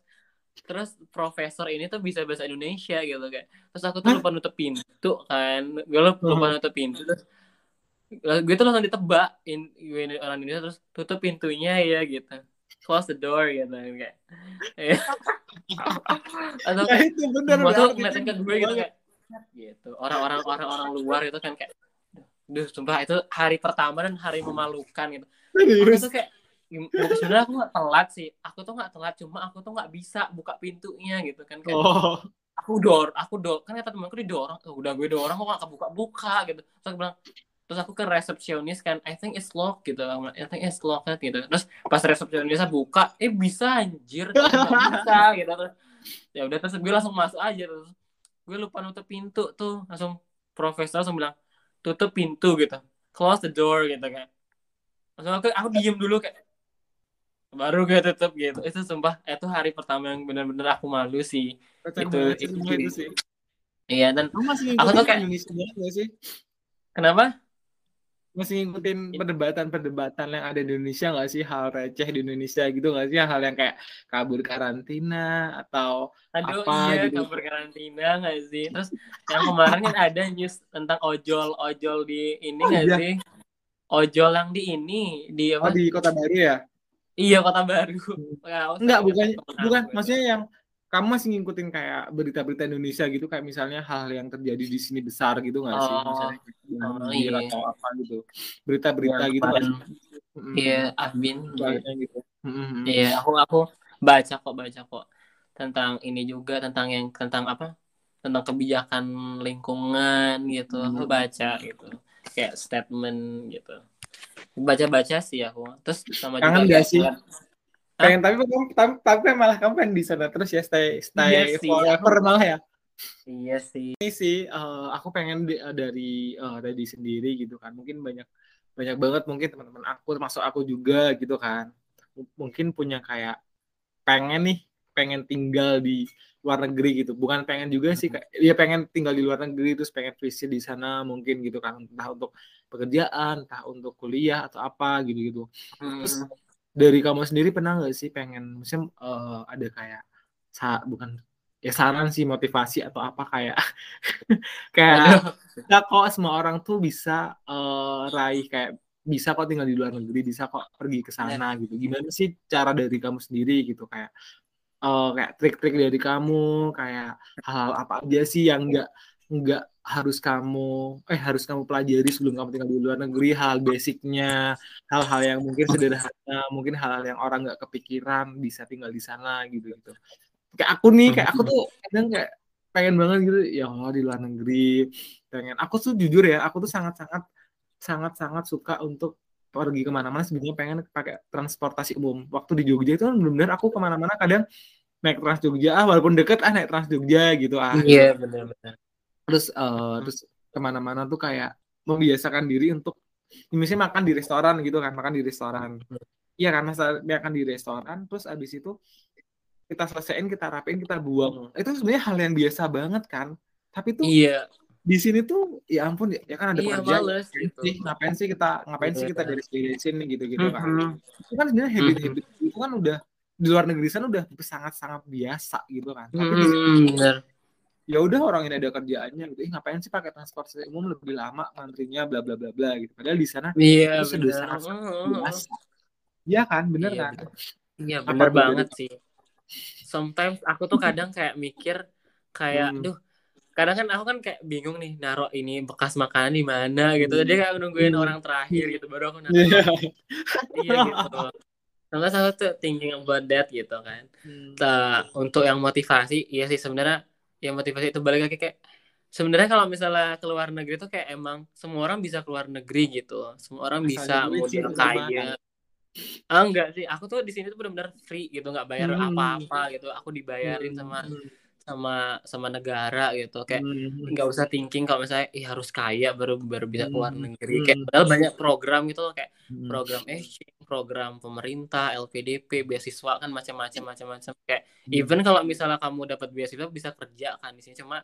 terus profesor ini tuh bisa bahasa Indonesia gitu kayak terus aku tuh Hah? lupa nutup pintu kan gue lupa, Hmm. lupa nutup pintu terus gue tuh langsung ditebak in, gue ini orang Indonesia terus tutup pintunya ya gitu close the door gitu kayak ya. atau Nah, itu benar semua tuh banget, ngeliatin itu ke gue gitu kayak gitu. Orang-orang orang-orang luar itu kan kayak duh sumpah itu hari pertama dan hari memalukan gitu. Aku tuh kayak sebenarnya aku nggak telat sih. Aku tuh nggak telat cuma aku tuh nggak bisa buka pintunya gitu kan kayak Oh. aku dor aku dor kan kata temanku didorong oh, udah gue dorong kok nggak kebuka buka gitu. Terus aku bilang terus aku ke resepsionis kan I think it's locked gitu. I think it's locked gitu. Terus pas resepsionisnya buka eh bisa anjir bisa gitu. Terus ya udah terus gue langsung masuk aja terus gue lupa nutup pintu tuh langsung profesor langsung bilang tutup pintu gitu close the door gitu kan langsung aku aku diem dulu kayak baru gue tutup gitu itu sumpah itu hari pertama yang benar-benar aku malu sih Kocak Itu- itu sih. itu sih. iya dan Aku tuh kayak- Indonesia sih? kenapa Masih ngikutin perdebatan-perdebatan yang ada di Indonesia nggak sih? Hal receh di Indonesia gitu nggak sih? Hal yang kayak kabur karantina atau aduh Apa iya gitu. kabar karantina nggak sih terus yang kemarin kan ada news tentang ojol ojol di ini Oh, nggak iya. sih ojol yang di ini di oh, apa di kota baru ya? iya kota baru aku Enggak, sering bukan, bukan. aku. Maksudnya yang kamu masih ngikutin kayak berita-berita Indonesia gitu, kayak misalnya hal yang terjadi di sini besar gitu nggak sih? Oh. Misalnya Oh, iya. atau apa gitu. Berita-berita Yang gitu iya Soalnya gitu. Iya, aku aku baca kok baca kok tentang ini juga tentang yang tentang apa? Tentang kebijakan lingkungan gitu. Aku Hmm. baca gitu. Kayak statement gitu. Baca-baca sih aku. Terus sama Kangen juga kayak sih? Pengen tapi tapi, tapi malah kamu pengen di sana terus ya stay stay Iya sih, forever malah ya. Iya sih. Ini sih eh, aku pengen di- dari eh, dari sendiri gitu kan. Mungkin banyak banyak banget mungkin teman-teman aku termasuk aku juga gitu kan. M- Mungkin punya kayak pengen nih pengen tinggal di luar negeri gitu. Bukan pengen juga sih kayak ya pengen tinggal di luar negeri terus pengen visit di sana mungkin gitu kan. Entah untuk pekerjaan, entah untuk kuliah atau apa gitu-gitu. Hmm. Terus dari kamu sendiri pernah nggak sih pengen misalnya eh, ada kayak sa bukan ya saran sih motivasi atau apa kayak kayak ya kok semua orang tuh bisa eh, raih kayak bisa kok tinggal di luar negeri bisa kok pergi ke sana gitu. Gimana sih cara dari kamu sendiri gitu? Kayak uh, kayak trik-trik dari kamu kayak hal-hal apa aja sih yang enggak enggak harus kamu eh harus kamu pelajari sebelum kamu tinggal di luar negeri hal basicnya hal-hal yang mungkin sederhana mungkin hal-hal yang orang nggak kepikiran bisa tinggal di sana gitu gitu kayak aku nih kayak aku tuh kadang kayak pengen banget gitu ya Allah di luar negeri pengen. Aku tuh jujur ya aku tuh sangat sangat sangat sangat suka untuk pergi ke mana-mana. Sebenarnya pengen pakai transportasi umum. Waktu di Jogja itu kan benar-benar aku ke mana-mana kadang naik Trans Jogja ah walaupun deket ah naik Trans Jogja gitu ah. Iya yeah, benar-benar terus uh, terus ke mana-mana tuh kayak membiasakan diri untuk misalnya makan di restoran gitu kan makan di restoran. Iya kan masa makan di restoran terus abis itu kita selesaiin kita rapiin kita buang. Hmm. itu sebenarnya hal yang biasa banget kan. Tapi tuh iya. di sini tuh ya ampun ya, ya kan ada iya, pekerjaan. males, gitu. sih ngapain sih kita ngapain sih kita dari sini gitu gitu kan itu kan sebenarnya habit habit itu kan udah di luar negeri sana udah sangat sangat biasa gitu kan. Tapi di sini ya udah orang ini ada kerjaannya gitu. Eh, ngapain sih pakai transportasi umum lebih lama ngantrinya bla bla bla bla gitu. Padahal di sana iya, itu sudah sangat biasa Iya kan? Bener iya, kan? iya bener banget sih. Sometimes aku tuh kadang kayak mikir kayak hmm. duh kadang kan aku kan kayak bingung nih naruh ini bekas makanan di mana gitu. Jadi kayak nungguin hmm. orang terakhir gitu baru aku naruh. Yeah. iya gitu. Sampai aku tuh thinking about that gitu kan. Hmm. Nah, untuk yang motivasi iya sih sebenarnya yang motivasi itu balik lagi kayak sebenarnya kalau misalnya keluar negeri tuh kayak emang semua orang bisa keluar negeri gitu semua orang bisa modal kaya Ah, enggak sih, aku tuh di sini tuh benar-benar free gitu, nggak bayar hmm. apa-apa hmm. gitu. Aku dibayarin hmm. sama sama sama negara gitu kayak hmm. nggak hmm. usah thinking kalau misalnya ih harus kaya baru baru bisa keluar hmm. negeri kayak padahal banyak program gitu kayak hmm. program exchange program pemerintah LPDP beasiswa kan macam-macam macam-macam kayak hmm. even kalau misalnya kamu dapat beasiswa bisa kerja kan di sini cuma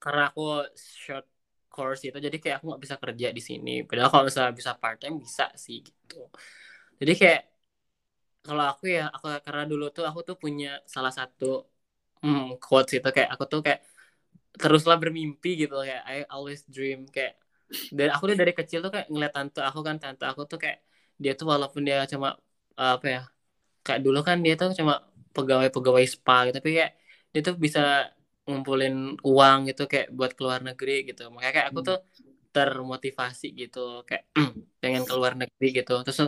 karena aku short course itu jadi kayak aku nggak bisa kerja di sini padahal kalau misalnya bisa part time bisa sih gitu jadi kayak kalau aku ya aku karena dulu tuh aku tuh punya salah satu hmm, quotes itu kayak aku tuh kayak teruslah bermimpi gitu kayak I always dream kayak dan aku tuh dari kecil tuh kayak ngeliat tante aku kan tante aku tuh kayak dia tuh walaupun dia cuma apa ya kayak dulu kan dia tuh cuma pegawai-pegawai spa gitu tapi kayak dia tuh bisa ngumpulin uang gitu kayak buat keluar negeri gitu. Makanya kayak aku hmm. tuh termotivasi gitu kayak pengen keluar negeri gitu. Terus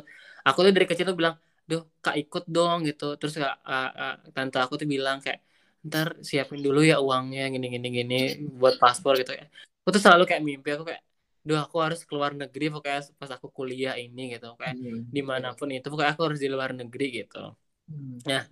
aku tuh dari kecil tuh bilang duh kak ikut dong gitu. Terus kak uh, uh, tante aku tuh bilang kayak ntar siapin dulu ya uangnya gini gini gini buat paspor gitu ya aku tuh selalu kayak mimpi aku kayak duh aku harus keluar negeri pokoknya pas aku kuliah ini gitu kayak hmm. di mana pun itu pokoknya aku harus di luar negeri gitu hmm. nah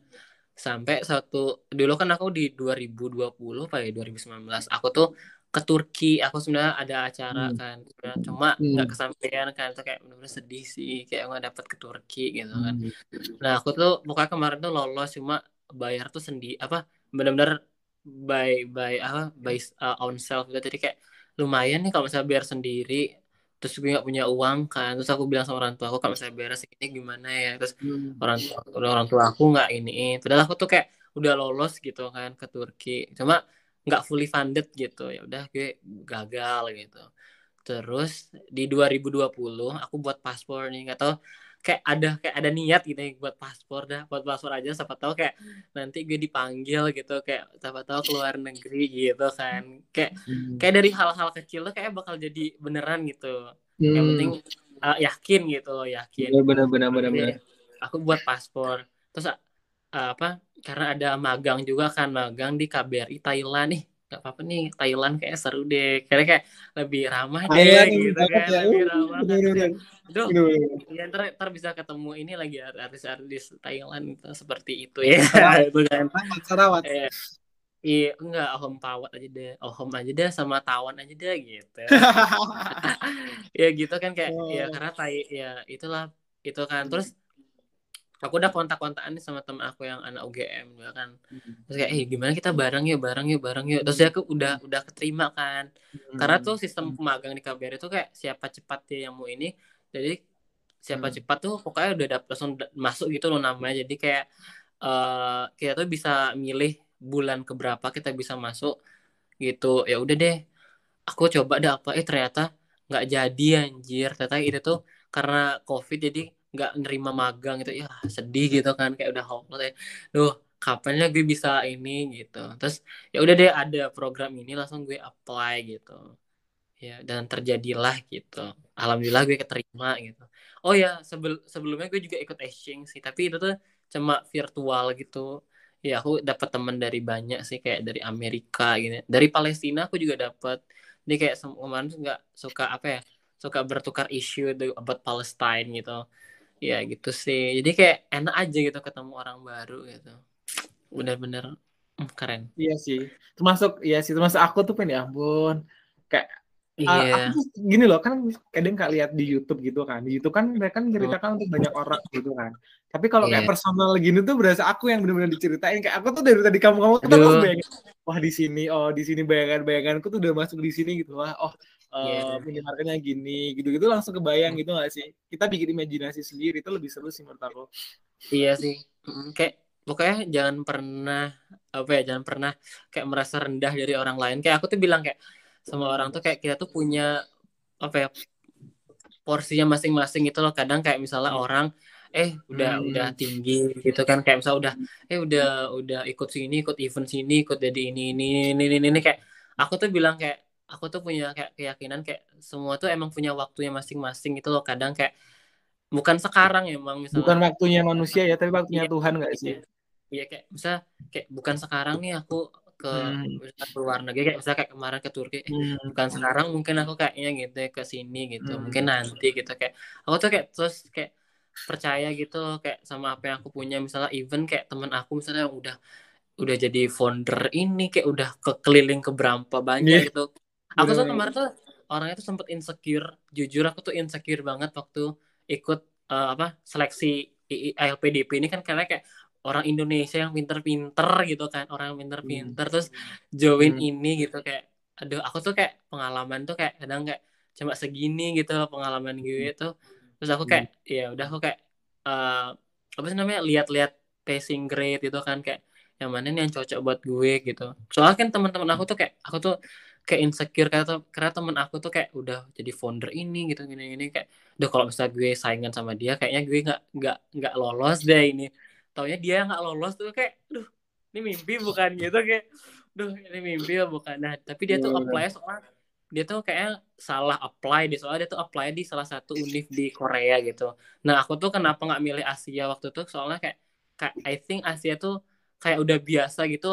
sampai satu dulu kan aku di 2020 apa ya 2019 aku tuh ke Turki aku sebenarnya ada acara hmm. kan cuma hmm. nggak hmm. kesampaian kan itu kayak benar-benar sedih sih kayak nggak dapat ke Turki gitu kan hmm. nah aku tuh pokoknya kemarin tuh lolos cuma bayar tuh sendiri apa benar-benar by by apa by uh, own self gitu. Jadi kayak lumayan nih kalau misalnya biar sendiri terus gue nggak punya uang kan terus aku bilang sama orang tua aku kalau misalnya beres ini gimana ya? Terus hmm. orang tua orang tua aku nggak ini padahal aku tuh kayak udah lolos gitu kan ke Turki cuma nggak fully funded gitu. Ya udah gue gagal gitu. Terus di 2020 aku buat paspor nih nggak tahu kayak ada kayak ada niat gitu ya buat paspor dah buat paspor aja siapa tahu kayak nanti gue dipanggil gitu kayak siapa tahu keluar negeri gitu kan. Kayak hmm. kayak dari hal-hal kecil tuh kayak bakal jadi beneran gitu. Hmm. yang penting uh, yakin gitu loh yakin. Bener bener bener bener aku buat paspor. Terus uh, apa karena ada magang juga kan magang di KBRI Thailand nih gak apa-apa nih Thailand kayak seru deh karena kayak lebih ramah deh Thailand, gitu kan ya. lebih ramah Duh, ya ntar, ntar bisa ketemu ini lagi artis-artis Thailand itu seperti itu ya itu kan Sarawat eh, Iya, enggak, Ohom Pawat aja deh. Ohom aja deh sama Tawan aja deh gitu. ya gitu kan kayak oh. ya karena tai ya itulah itu kan. Terus aku udah kontak-kontakan nih sama temen aku yang anak UGM juga kan. Hmm. terus kayak eh gimana kita bareng yuk bareng yuk bareng yuk. Terus aku udah udah keterima kan. Hmm. karena tuh sistem pemagang di KBR itu kayak siapa cepat dia yang mau ini? Jadi siapa hmm. cepat tuh pokoknya udah dapet langsung masuk gitu loh namanya. Jadi kayak uh, kita tuh bisa milih bulan keberapa kita bisa masuk gitu. Ya udah deh aku coba deh apa. Eh ternyata nggak jadi anjir. Ternyata itu tuh karena covid jadi nggak nerima magang gitu ya sedih gitu kan kayak udah hopeless ya. Duh kapannya gue bisa ini gitu. Terus ya udah deh ada program ini langsung gue apply gitu. Ya dan terjadilah gitu. Alhamdulillah gue keterima gitu. Oh ya sebel sebelumnya gue juga ikut exchange sih tapi itu tuh cuma virtual gitu. Ya aku dapat teman dari banyak sih kayak dari Amerika gitu dari Palestina aku juga dapat dia kayak kemarin nggak suka apa ya suka bertukar isu about Palestine gitu ya gitu sih. Jadi kayak enak aja gitu ketemu orang baru gitu. Benar-benar hmm, keren. Iya sih. Termasuk iya sih termasuk aku tuh pengen ya ampun. Kayak Iya. Uh, aku tuh gini loh kan kadang kak lihat di YouTube gitu kan. Di YouTube kan mereka kan ceritakan hmm. untuk banyak orang gitu kan. Tapi kalau yeah. kayak iya. personal gini tuh berasa aku yang benar-benar diceritain. Kayak aku tuh dari tadi kamu kamu tuh bayangin wah di sini oh di sini bayangan bayanganku tuh udah masuk di sini gitu. Wah oh uh, yeah. gini gitu-gitu langsung kebayang gitu gak sih kita bikin imajinasi sendiri itu lebih seru sih menurut aku iya sih kayak pokoknya jangan pernah apa ya jangan pernah kayak merasa rendah dari orang lain kayak aku tuh bilang kayak sama orang tuh kayak kita tuh punya apa ya porsinya masing-masing gitu loh kadang kayak misalnya hmm. orang eh udah hmm. udah tinggi gitu kan kayak misalnya udah eh udah udah ikut sini ikut event sini ikut jadi ini ini ini ini, ini. kayak aku tuh bilang kayak aku tuh punya kayak keyakinan kayak semua tuh emang punya waktunya masing-masing gitu loh kadang kayak bukan sekarang ya emang misalnya bukan waktunya manusia ya tapi waktunya iya, Tuhan gak sih iya kayak bisa kayak bukan sekarang nih aku ke hmm. ke luar negeri kayak misalnya kayak kemarin ke Turki eh, hmm. bukan sekarang mungkin aku kayaknya gitu ya, ke sini gitu hmm. mungkin nanti gitu kayak aku tuh kayak terus kayak percaya gitu kayak sama apa yang aku punya misalnya even kayak teman aku misalnya yang udah udah jadi founder ini kayak udah kekeliling ke berapa banyak yeah. gitu aku tuh kemarin tuh orangnya tuh sempet insecure jujur aku tuh insecure banget waktu ikut uh, apa seleksi ILPDP ini kan karena kayak orang Indonesia yang pinter-pinter gitu kan orang yang pinter-pinter hmm. terus join hmm. ini gitu kayak aduh aku tuh kayak pengalaman tuh kayak kadang kayak cuma segini gitu pengalaman gue itu terus aku kayak hmm. ya udah aku kayak uh, apa sih namanya lihat-lihat passing grade itu kan kayak yang mana nih yang cocok buat gue gitu soalnya kan teman-teman aku tuh kayak aku tuh kayak insecure karena karena temen aku tuh kayak udah jadi founder ini gitu gini gini kayak udah kalau misalnya gue saingan sama dia kayaknya gue nggak nggak nggak lolos deh ini. Taunya dia nggak lolos tuh kayak duh ini mimpi bukan? Gitu kayak duh ini mimpi bukan? Nah tapi dia tuh iya, apply soalnya dia tuh kayak salah apply di soalnya dia tuh apply di salah satu univ di Korea gitu. Nah aku tuh kenapa nggak milih Asia waktu itu? Soalnya kayak kayak I think Asia tuh kayak udah biasa gitu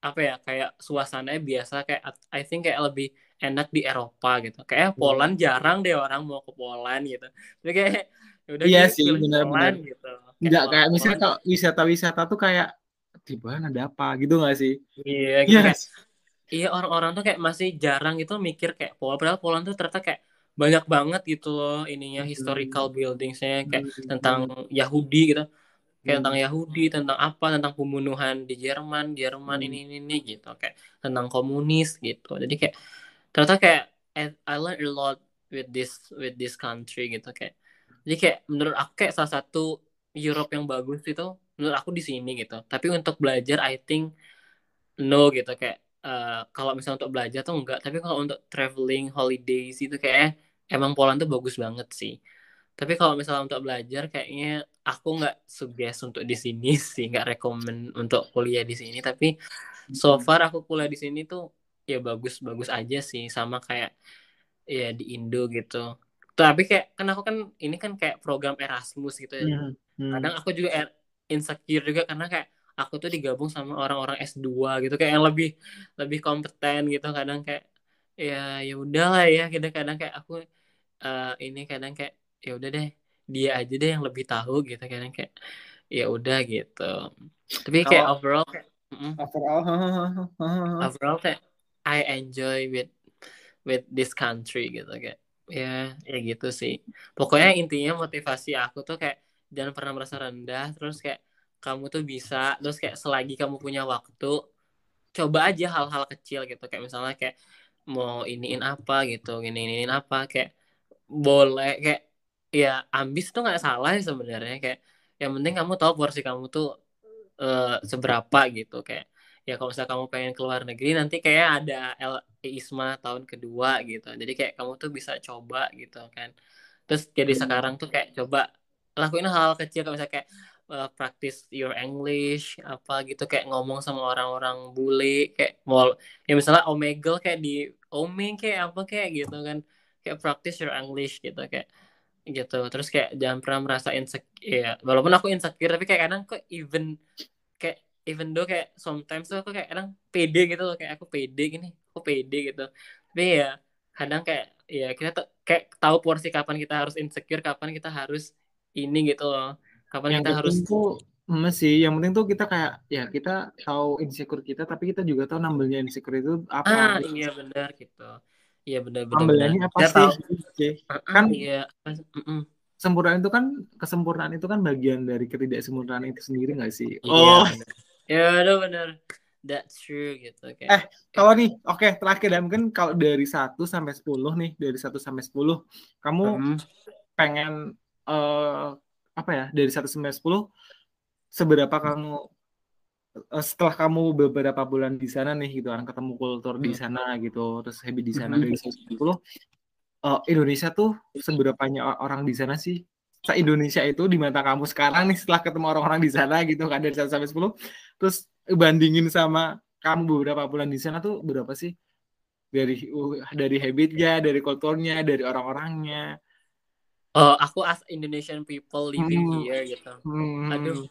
apa ya kayak suasananya biasa kayak I think kayak lebih enak di Eropa gitu kayak hmm. Poland jarang deh orang mau ke Poland gitu jadi kayak ya udah iya sih benar-benar gitu Enggak kayak misalnya kalau wisata-wisata tuh kayak di mana ada apa gitu gak sih? Iya, gitu yes. iya orang-orang tuh kayak masih jarang gitu mikir kayak Poland padahal Poland tuh ternyata kayak banyak banget gitu loh ininya hmm. historical buildingsnya kayak hmm. tentang Yahudi gitu kayak hmm. tentang Yahudi tentang apa tentang pembunuhan di Jerman Jerman hmm. ini, ini ini gitu. Kayak tentang komunis gitu. Jadi kayak ternyata kayak I, I learned a lot with this with this country gitu. Kayak jadi kayak menurut aku kayak salah satu Europe yang bagus itu menurut aku di sini gitu. Tapi untuk belajar I think no gitu. Kayak uh, kalau misalnya untuk belajar tuh enggak. Tapi kalau untuk traveling holidays itu kayak emang Poland tuh bagus banget sih tapi kalau misalnya untuk belajar kayaknya aku nggak suggest untuk di sini sih nggak rekomend untuk kuliah di sini tapi so hmm. far aku kuliah di sini tuh ya bagus bagus aja sih sama kayak ya di Indo gitu tapi kayak kan aku kan ini kan kayak program Erasmus gitu ya hmm hmm. kadang aku juga insecure juga karena kayak aku tuh digabung sama orang-orang S2 gitu kayak yang lebih lebih kompeten gitu kadang kayak ya ya udahlah ya kadang-kadang kayak aku uh, ini kadang kayak ya udah deh dia aja deh yang lebih tahu gitu kadang kayak ya udah gitu. Tapi kayak oh. overall kayak overall overall kayak I enjoy with with this country gitu kayak ya ya gitu sih. Pokoknya intinya motivasi aku tuh kayak jangan pernah merasa rendah terus kayak kamu tuh bisa terus kayak selagi kamu punya waktu coba aja hal-hal kecil gitu. Kayak misalnya kayak mau iniin apa gitu gini iniin apa kayak boleh kayak ya ambis tuh nggak salah sebenarnya. Kayak yang penting kamu tahu porsi kamu tuh uh, seberapa gitu. Kayak ya kalau misalnya kamu pengen keluar negeri nanti kayak ada L ISMA tahun kedua gitu. Jadi kayak kamu tuh bisa coba gitu kan. Terus jadi sekarang tuh kayak coba lakuin hal, -hal kecil. Kayak misalnya kayak uh, practice your English apa gitu. Kayak ngomong sama orang-orang bule. Kayak mau ya misalnya omegle kayak di omeng kayak apa kayak gitu kan. Kayak practice your English gitu. Kayak gitu. Terus kayak jangan pernah merasa insecure ya walaupun aku insecure tapi kayak kadang kok even kayak even though kayak sometimes tuh aku kayak kadang pede gitu loh kayak aku pede gini aku pede gitu. Tapi ya kadang kayak ya kita tuh kayak tahu porsi kapan kita harus insecure kapan kita harus ini gitu loh. Kapan yang kita harus tuh masih yang penting tuh kita kayak ya kita tahu insecure kita tapi kita juga tahu nambelnya insecure itu apa ah iya benar gitu iya benar benar nambelnya apa sih? tahu. kan iya sempurna itu kan kesempurnaan itu kan bagian dari ketidaksempurnaan itu sendiri gak sih? Oh. iya benar benar. That's true gitu kayak eh kalau nih oke okay, terakhir dan mungkin kalau dari 1 sampai 10 nih dari 1 sampai 10 kamu mm. pengen uh, apa ya dari 1 sampai 10 seberapa kamu eh, setelah kamu beberapa bulan di sana nih gitu kan ketemu kultur di hmm. sana gitu terus habit di sana dari 10 uh, Indonesia tuh seberapa banyak orang di sana sih se Indonesia itu di mata kamu sekarang nih setelah ketemu orang-orang di sana gitu kan dari 1 sampai 10 terus bandingin sama kamu beberapa bulan di sana tuh berapa sih dari uh, dari habitnya dari kulturnya dari orang-orangnya Oh, aku as Indonesian people living hmm. here gitu. Hmm. Aduh,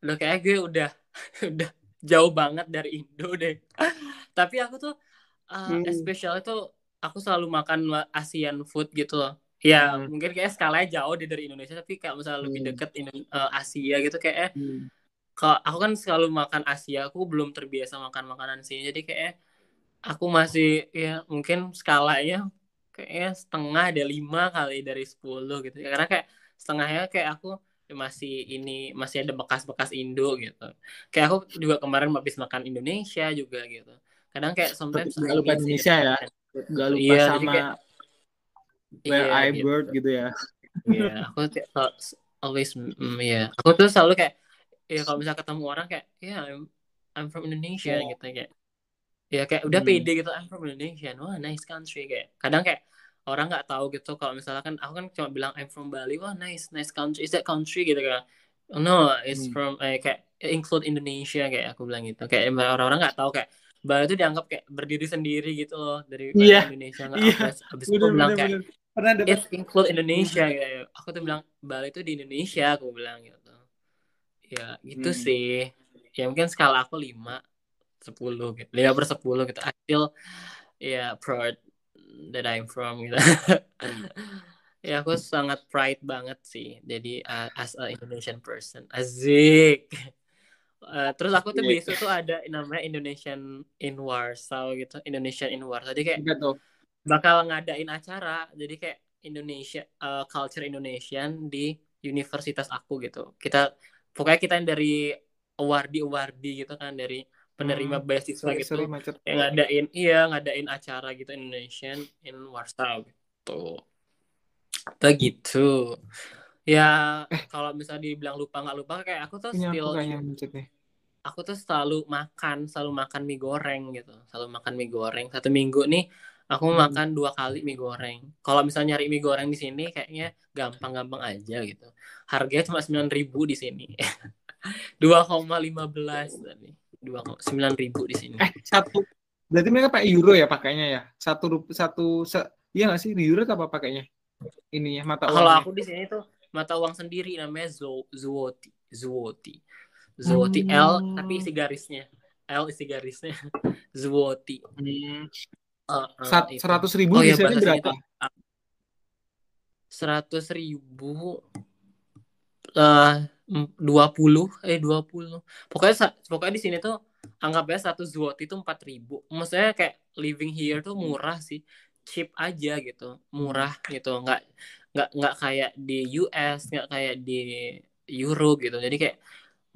Udah kayak gue udah udah jauh banget dari Indo deh. Tapi aku tuh uh, hmm. especially tuh aku selalu makan Asian food gitu loh. Ya hmm. mungkin kayak skalanya jauh deh dari Indonesia tapi kayak misalnya hmm. lebih deket uh, Asia gitu kayak hmm. kalau aku kan selalu makan Asia aku belum terbiasa makan makanan sini jadi kayak aku masih ya mungkin skalanya kayak setengah ada lima kali dari sepuluh gitu karena kayak setengahnya kayak aku masih ini masih ada bekas-bekas Indo gitu. Kayak aku juga kemarin habis makan Indonesia juga gitu. Kadang kayak sometimes gak lupa Indonesia ya. Gak lupa iya, sama kayak, where iya, I gitu. bird gitu ya. Iya, yeah, aku always mm, ya. Yeah. Aku tuh selalu kayak ya kalau misalnya ketemu orang kayak ya yeah, I'm I'm from Indonesia oh. gitu kayak ya kayak udah hmm. pede gitu I'm from Indonesia. Wah, nice country kayak. Kadang kayak orang nggak tahu gitu kalau misalnya kan aku kan cuma bilang I'm from Bali wah nice nice country is that country gitu kan no it's hmm. from eh, kayak include Indonesia kayak aku bilang gitu kayak orang-orang nggak tahu kayak Bali itu dianggap kayak berdiri sendiri gitu loh dari yeah. Indonesia nggak yeah. habis itu bilang kayak pernah dapat it's include Indonesia hmm. kayak aku tuh bilang Bali itu di Indonesia aku bilang gitu ya gitu hmm. sih ya mungkin skala aku lima sepuluh gitu lima per sepuluh gitu I still ya yeah, proud that I'm from gitu. ya aku sangat pride banget sih jadi uh, as a Indonesian person. Azik uh, terus aku tuh yeah. besok tuh ada namanya Indonesian in Warsaw gitu Indonesian in Warsaw. Jadi kayak bakal ngadain acara jadi kayak Indonesia uh, culture Indonesian di universitas aku gitu. Kita pokoknya kita yang dari awardi awardi gitu kan dari penerima hmm. beasiswa sorry, gitu sorry, yang ngadain iya ngadain acara gitu Indonesian in Warsaw gitu. Begitu ya eh. kalau misalnya dibilang lupa nggak lupa kayak aku tuh still aku tuh selalu makan selalu makan mie goreng gitu selalu makan mie goreng. Satu minggu nih aku hmm. makan dua kali mie goreng. Kalau misalnya nyari mie goreng di sini kayaknya gampang-gampang aja gitu. Harganya cuma sembilan ribu di sini. Dua koma lima belas tadi dua sembilan ribu di sini. Eh satu berarti mereka pakai euro ya pakainya ya satu rupiah satu se, iya nggak sih di euro apa pakainya ini ya mata uang. Kalau aku di sini tuh mata uang sendiri namanya Zo, Zuoti Zuoti Zuoti hmm. L tapi isi garisnya L isi garisnya Zuoti. Hmm. Uh, uh, seratus ribu oh, di ya, berapa? Seratus ribu dua puluh eh dua puluh. Pokoknya pokoknya di sini tuh anggapnya satu zloty itu empat ribu. Maksudnya kayak living here tuh murah sih. Cheap aja gitu murah gitu. Nggak nggak nggak kayak di US nggak kayak di Euro gitu. Jadi kayak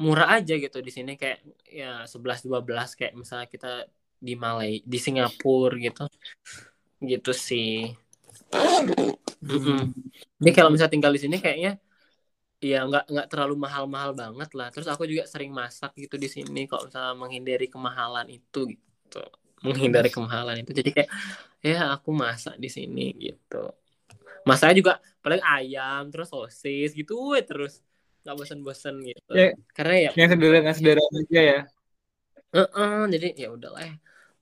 murah aja gitu di sini. Kayak ya sebelas dua belas kayak misalnya kita di Malay di Singapura gitu. Gitu sih. Mm -hmm. jadi kalau misalnya tinggal di sini kayaknya Iya nggak nggak terlalu mahal-mahal banget lah. Terus aku juga sering masak gitu di sini kok misalnya menghindari kemahalan itu gitu. Menghindari kemahalan itu. Jadi kayak ya aku masak di sini gitu. Masaknya juga paling ayam terus sosis gitu we, terus nggak bosan-bosan gitu Ya, karena ya yang sederhana sederhana aja ya Heeh, jadi ya udahlah ya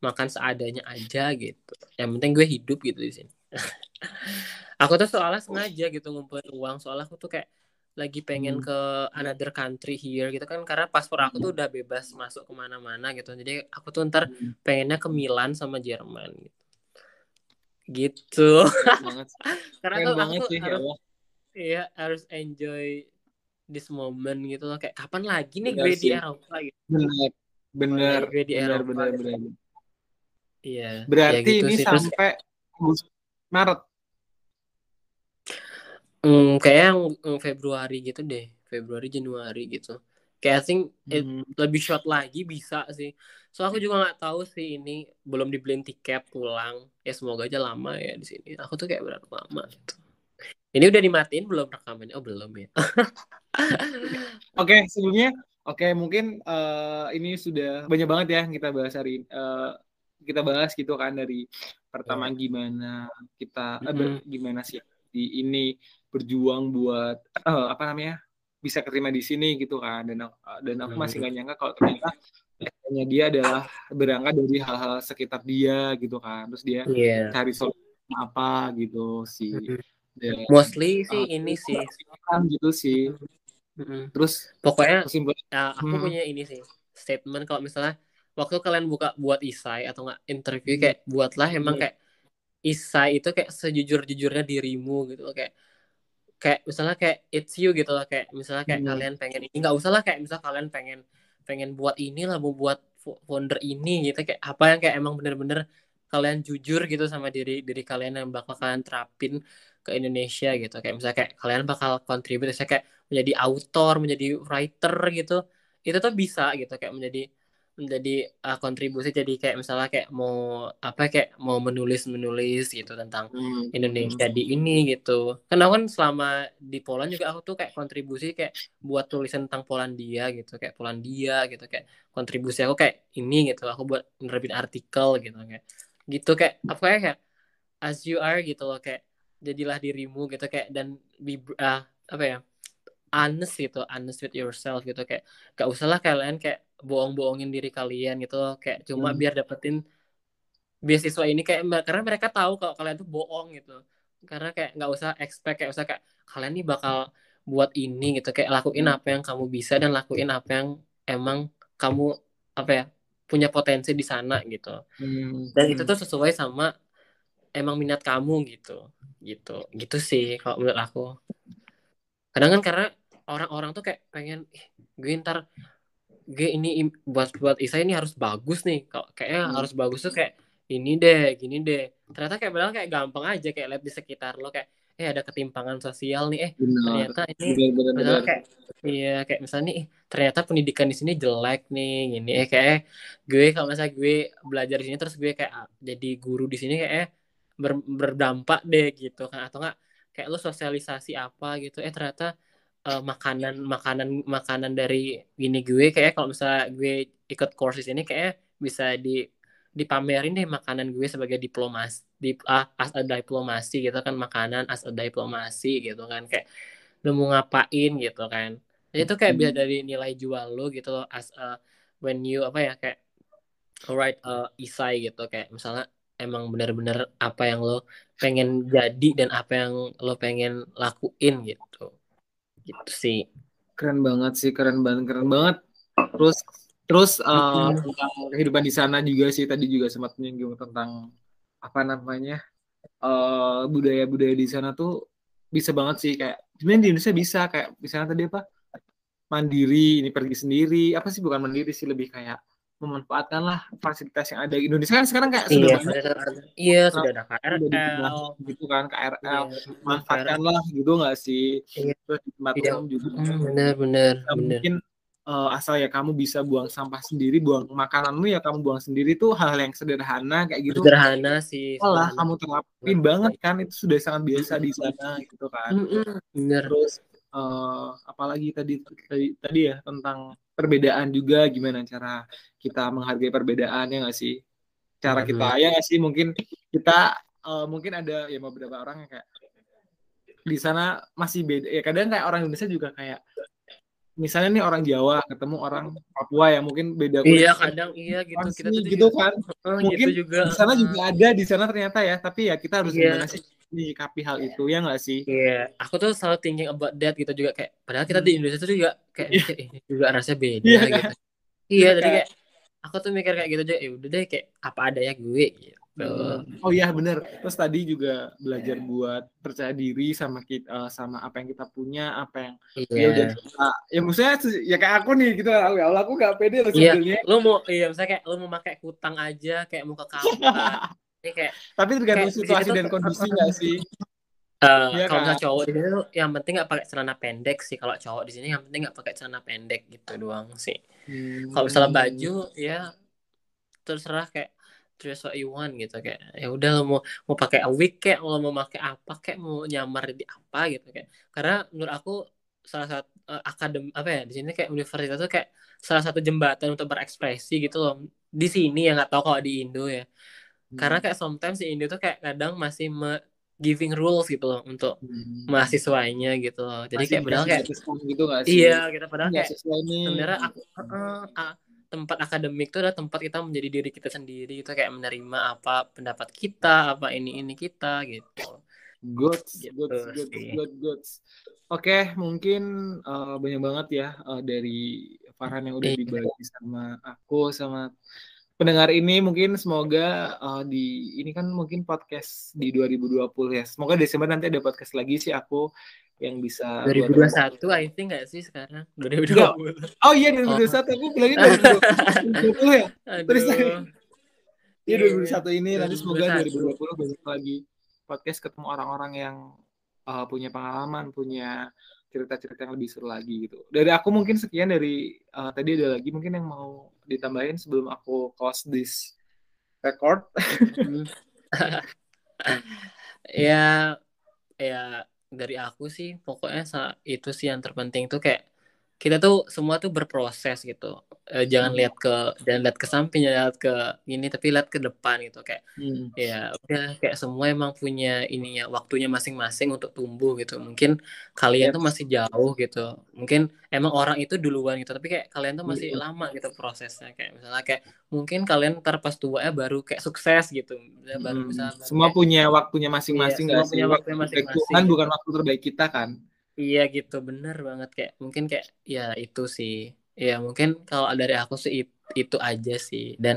makan seadanya aja gitu yang penting gue hidup gitu di sini aku tuh soalnya sengaja gitu ngumpulin uang soalnya aku tuh kayak lagi pengen Hmm. ke another country here gitu kan karena paspor aku tuh udah bebas masuk ke mana-mana gitu. Jadi aku tuh ntar Hmm. pengennya ke Milan sama Jerman gitu. Gitu. Banget. Karena Keren tuh aku banget sih ya harus iya harus enjoy this moment gitu loh. Kayak kapan lagi nih gue di. Eropa gitu. Benar. Gue di Eropa benar gitu. benar iya. Berarti ya gitu ini sih. Terus, sampai Agustus- Maret hmm, kayak yang hmm, Februari gitu deh Februari Januari gitu. Kayak I think it Hmm. lebih short lagi bisa sih. So aku juga nggak tahu sih ini belum dibeliin tiket pulang. Ya semoga aja lama ya di sini. Aku tuh kayak berapa lama gitu. Ini udah dimatiin belum rekamannya? Oh belum ya. Oke, sebelumnya, oke mungkin eh, ini sudah banyak banget ya yang kita bahas hari ini. Eh, kita bahas gitu kan dari pertama gimana kita eh, ber- Mm-mm. gimana sih di ini berjuang buat eh, apa namanya bisa keterima di sini gitu kan. Dan aku- dan aku masih nggak nyangka kalau ternyata hanya dia adalah berangkat dari hal-hal sekitar dia gitu kan. Terus dia iya. cari solusi apa gitu sih. Dan mostly sih eh, ini sih. kan gitu sih. Terus pokoknya kesimpulan ya, aku Hmm. punya ini sih statement kalau misalnya waktu kalian buka buat isai atau nggak interview Hmm. kayak buatlah emang Hmm. kayak isai itu kayak sejujur jujurnya dirimu gitu loh kayak kayak misalnya kayak it's you gitu loh kayak misalnya kayak Hmm. kalian pengen ini nggak usah lah kayak misalnya kalian pengen pengen buat ini lah mau buat fo- founder ini gitu kayak apa yang kayak emang bener-bener kalian jujur gitu sama diri diri kalian yang bakal kalian terapin ke Indonesia gitu kayak misalnya kayak kalian bakal contribute misalnya kayak menjadi author menjadi writer gitu itu tuh bisa gitu kayak menjadi menjadi uh, kontribusi jadi kayak misalnya kayak mau apa kayak mau menulis menulis gitu tentang Hmm. Indonesia di ini gitu. Karena kan selama di Poland juga aku tuh kayak kontribusi kayak buat tulisan tentang Polandia gitu, kayak Polandia gitu, kayak kontribusi aku kayak ini gitu. Aku buat nerbit artikel gitu kayak gitu kayak apa ya kayak as you are gitu loh kayak jadilah dirimu gitu kayak dan be ah, apa ya honest gitu, honest with yourself gitu kayak gak usah lah kalian kayak bohong-bohongin diri kalian gitu. Loh kayak cuma Hmm. biar dapetin beasiswa ini kayak karena mereka tahu kalau kalian tuh bohong gitu. Karena kayak nggak usah expect kayak usah kayak kalian nih bakal buat ini gitu. Kayak lakuin Hmm. apa yang kamu bisa dan lakuin apa yang emang kamu apa ya punya potensi di sana gitu. Hmm. dan itu tuh sesuai sama emang minat kamu gitu. Gitu. Gitu sih kalau menurut aku. Kadang kan karena orang-orang tuh kayak pengen "Ih, gue ntar gue ini buat buat Isa ini harus bagus nih. Kalau kayaknya Hmm. harus bagus tuh kayak ini deh gini deh. Ternyata kayak padahal kayak gampang aja kayak lihat di sekitar lo kayak eh ada ketimpangan sosial nih. Eh benar. ternyata ini benar benar benar. kayak iya kayak misalnya nih "Ih, ternyata pendidikan di sini jelek nih gini. Eh kayak gue kalau misalnya gue belajar di sini terus gue kayak ah, jadi guru di sini kayak eh, ber- berdampak deh gitu kan. Atau enggak kayak lo sosialisasi apa gitu. Eh ternyata eh, makanan makanan makanan dari gini gue kayak kalau misalnya gue ikut course di sini kayak bisa di dipamerin deh makanan gue sebagai diplomas di ah, as a diplomasi gitu kan makanan as a diplomasi gitu kan kayak lu mau ngapain gitu kan. Jadi itu kayak bisa dari nilai jual lo gitu loh as a when you apa ya kayak write a essay gitu kayak misalnya emang bener-bener apa yang lo pengen jadi dan apa yang lo pengen lakuin gitu gitu sih. Keren banget sih keren banget keren banget. Terus terus eh, Mm-mm. tentang kehidupan di sana juga sih tadi juga sempat menyinggung tentang apa namanya eh budaya-budaya di sana tuh bisa banget sih kayak sebenarnya di Indonesia bisa kayak misalnya tadi apa mandiri ini pergi sendiri. Apa sih bukan mandiri sih lebih kayak memanfaatkan lah fasilitas yang ada di Indonesia. Kan sekarang kayak sudah iya banyak. sudah ada. Iya sudah ada KRL gitu kan iya KRL KRL manfaatkanlah gitu nggak sih? Iya. Terus di tempat iya. umum juga. Hmm, bener ya bener mungkin eh, asal ya kamu bisa buang sampah sendiri buang makananmu ya kamu buang sendiri tuh hal yang sederhana kayak gitu. Sederhana sih sederhana. kamu terapin banget kan itu sudah sangat biasa di sana gitu kan. Bener terus eh, apalagi tadi tadi tadi ya tentang perbedaan juga gimana cara kita menghargai perbedaan ya nggak sih cara kita ya nggak sih mungkin kita eh, mungkin ada ya beberapa orang yang kayak di sana masih beda ya kadang kayak orang Indonesia juga kayak misalnya nih orang Jawa ketemu orang Papua ya mungkin beda kulit. Iya kadang iya gitu kita tuh gitu juga, kan. Uh, mungkin gitu juga. di sana juga ada di sana ternyata ya tapi ya kita harus yeah. gimana sih menyikapi hal itu ya nggak sih? Iya, yeah. aku tuh selalu thinking about that gitu juga kayak padahal kita di hmm. Indonesia tuh juga kayak yeah. ini juga rasanya beda yeah. gitu. Iya, jadi kayak aku tuh mikir kayak gitu aja, ya udah deh kayak apa ada ya gue gitu. Oh iya bener. Terus tadi juga belajar buat percaya diri sama kita, uh, sama apa yang kita punya, apa yang yeah. ya udah kita, ya maksudnya ya kayak aku nih gitu. Ya Allah aku gak pede loh yeah. sebenarnya. Lu mau iya misalnya kayak lu mau pakai kutang aja, kayak mau ke kamar. kayak Tapi tergantung kayak, situasi dan kondisi gak sih? Uh, ya kalau kan? cowok di sini tuh yang penting nggak pakai celana pendek sih kalau cowok di sini yang penting nggak pakai celana pendek gitu doang sih hmm. kalau misalnya baju ya terserah kayak dress what you want gitu kayak ya udah lo mau mau pakai wig kayak lo mau pakai apa kayak mau nyamar di apa gitu kayak karena menurut aku salah satu uh, akadem apa ya di sini kayak universitas tuh kayak salah satu jembatan untuk berekspresi gitu loh di sini ya nggak tahu kalau di Indo ya hmm. karena kayak sometimes di Indo tuh kayak kadang masih me giving rules gitu loh untuk hmm. mahasiswanya gitu loh jadi masih kayak padahal kayak gitu gak sih? iya kita padahal kayak sebenarnya aku uh, uh, tempat akademik itu adalah tempat kita menjadi diri kita sendiri itu kayak menerima apa pendapat kita apa ini ini kita gitu good gitu good good good good oke okay, mungkin uh, banyak banget ya uh, dari Farhan yang udah iya. dibagi sama aku sama pendengar ini mungkin semoga uh, di ini kan mungkin podcast di 2020 ya. Semoga Desember nanti ada podcast lagi sih aku yang bisa 2021 I think gak sih sekarang? 2020 oh iya 2021 oh. aku bilangnya 2020 ya? Terus Iya 2021 ini. 2021. nanti semoga 2020 banyak lagi podcast ketemu orang-orang yang uh, punya pengalaman punya cerita-cerita yang lebih seru lagi gitu. Dari aku mungkin sekian dari uh, tadi ada lagi mungkin yang mau ditambahin sebelum aku close this record. Ya ya dari aku sih pokoknya itu sih yang terpenting tuh kayak kita tuh semua tuh berproses gitu. E, jangan hmm. lihat ke jangan lihat ke samping jangan lihat ke ini tapi lihat ke depan gitu. Kayak hmm. ya udah kayak semua emang punya ininya waktunya masing-masing untuk tumbuh gitu. Mungkin kalian yep. tuh masih jauh gitu. Mungkin emang orang itu duluan gitu tapi kayak kalian tuh masih hmm. lama gitu prosesnya. Kayak misalnya kayak mungkin kalian ntar pas tua ya baru kayak sukses gitu. Ya, baru bisa semua kayak, punya waktunya masing-masing iya, punya waktunya masing-masing. kan bukan waktu terbaik kita kan Iya gitu bener banget kayak mungkin kayak ya itu sih ya mungkin kalau dari aku sih itu, itu aja sih dan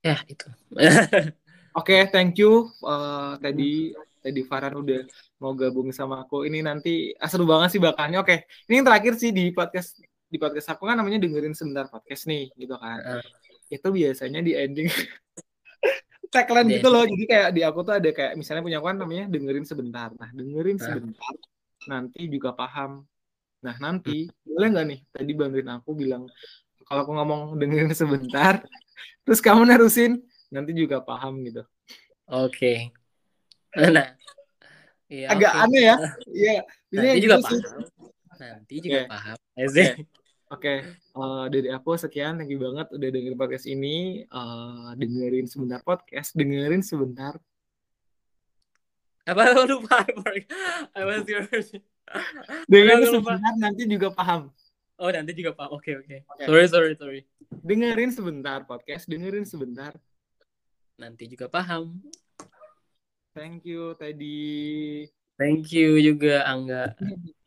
ya itu. Oke, okay, thank you uh, tadi tadi Farhan udah mau gabung sama aku. Ini nanti ah, seru banget sih bakalnya. Oke, okay. ini yang terakhir sih di podcast di podcast aku kan namanya dengerin sebentar podcast nih gitu kan. Uh. Itu biasanya di ending tagline gitu loh. Jadi kayak di aku tuh ada kayak misalnya punya aku kan namanya dengerin sebentar. Nah, dengerin uh. sebentar nanti juga paham. Nah nanti boleh nggak nih tadi bantuin aku bilang kalau aku ngomong dengerin sebentar, terus kamu nerusin nanti juga paham gitu. Oke. Okay. Nah, iya, agak okay. aneh ya. Iya. Nanti juga gitu paham. Nanti juga okay. paham. Oke. Okay. okay. Uh, dari aku sekian, thank you banget udah dengerin podcast ini. Uh, dengerin sebentar podcast, dengerin sebentar apa? Lupa apa sih dengan sebentar nanti juga paham. Oh nanti juga paham. Oke okay, oke. Okay. okay. sorry sorry sorry. Dengerin sebentar podcast. Dengerin sebentar. Nanti juga paham. Thank you tadi thank you juga Angga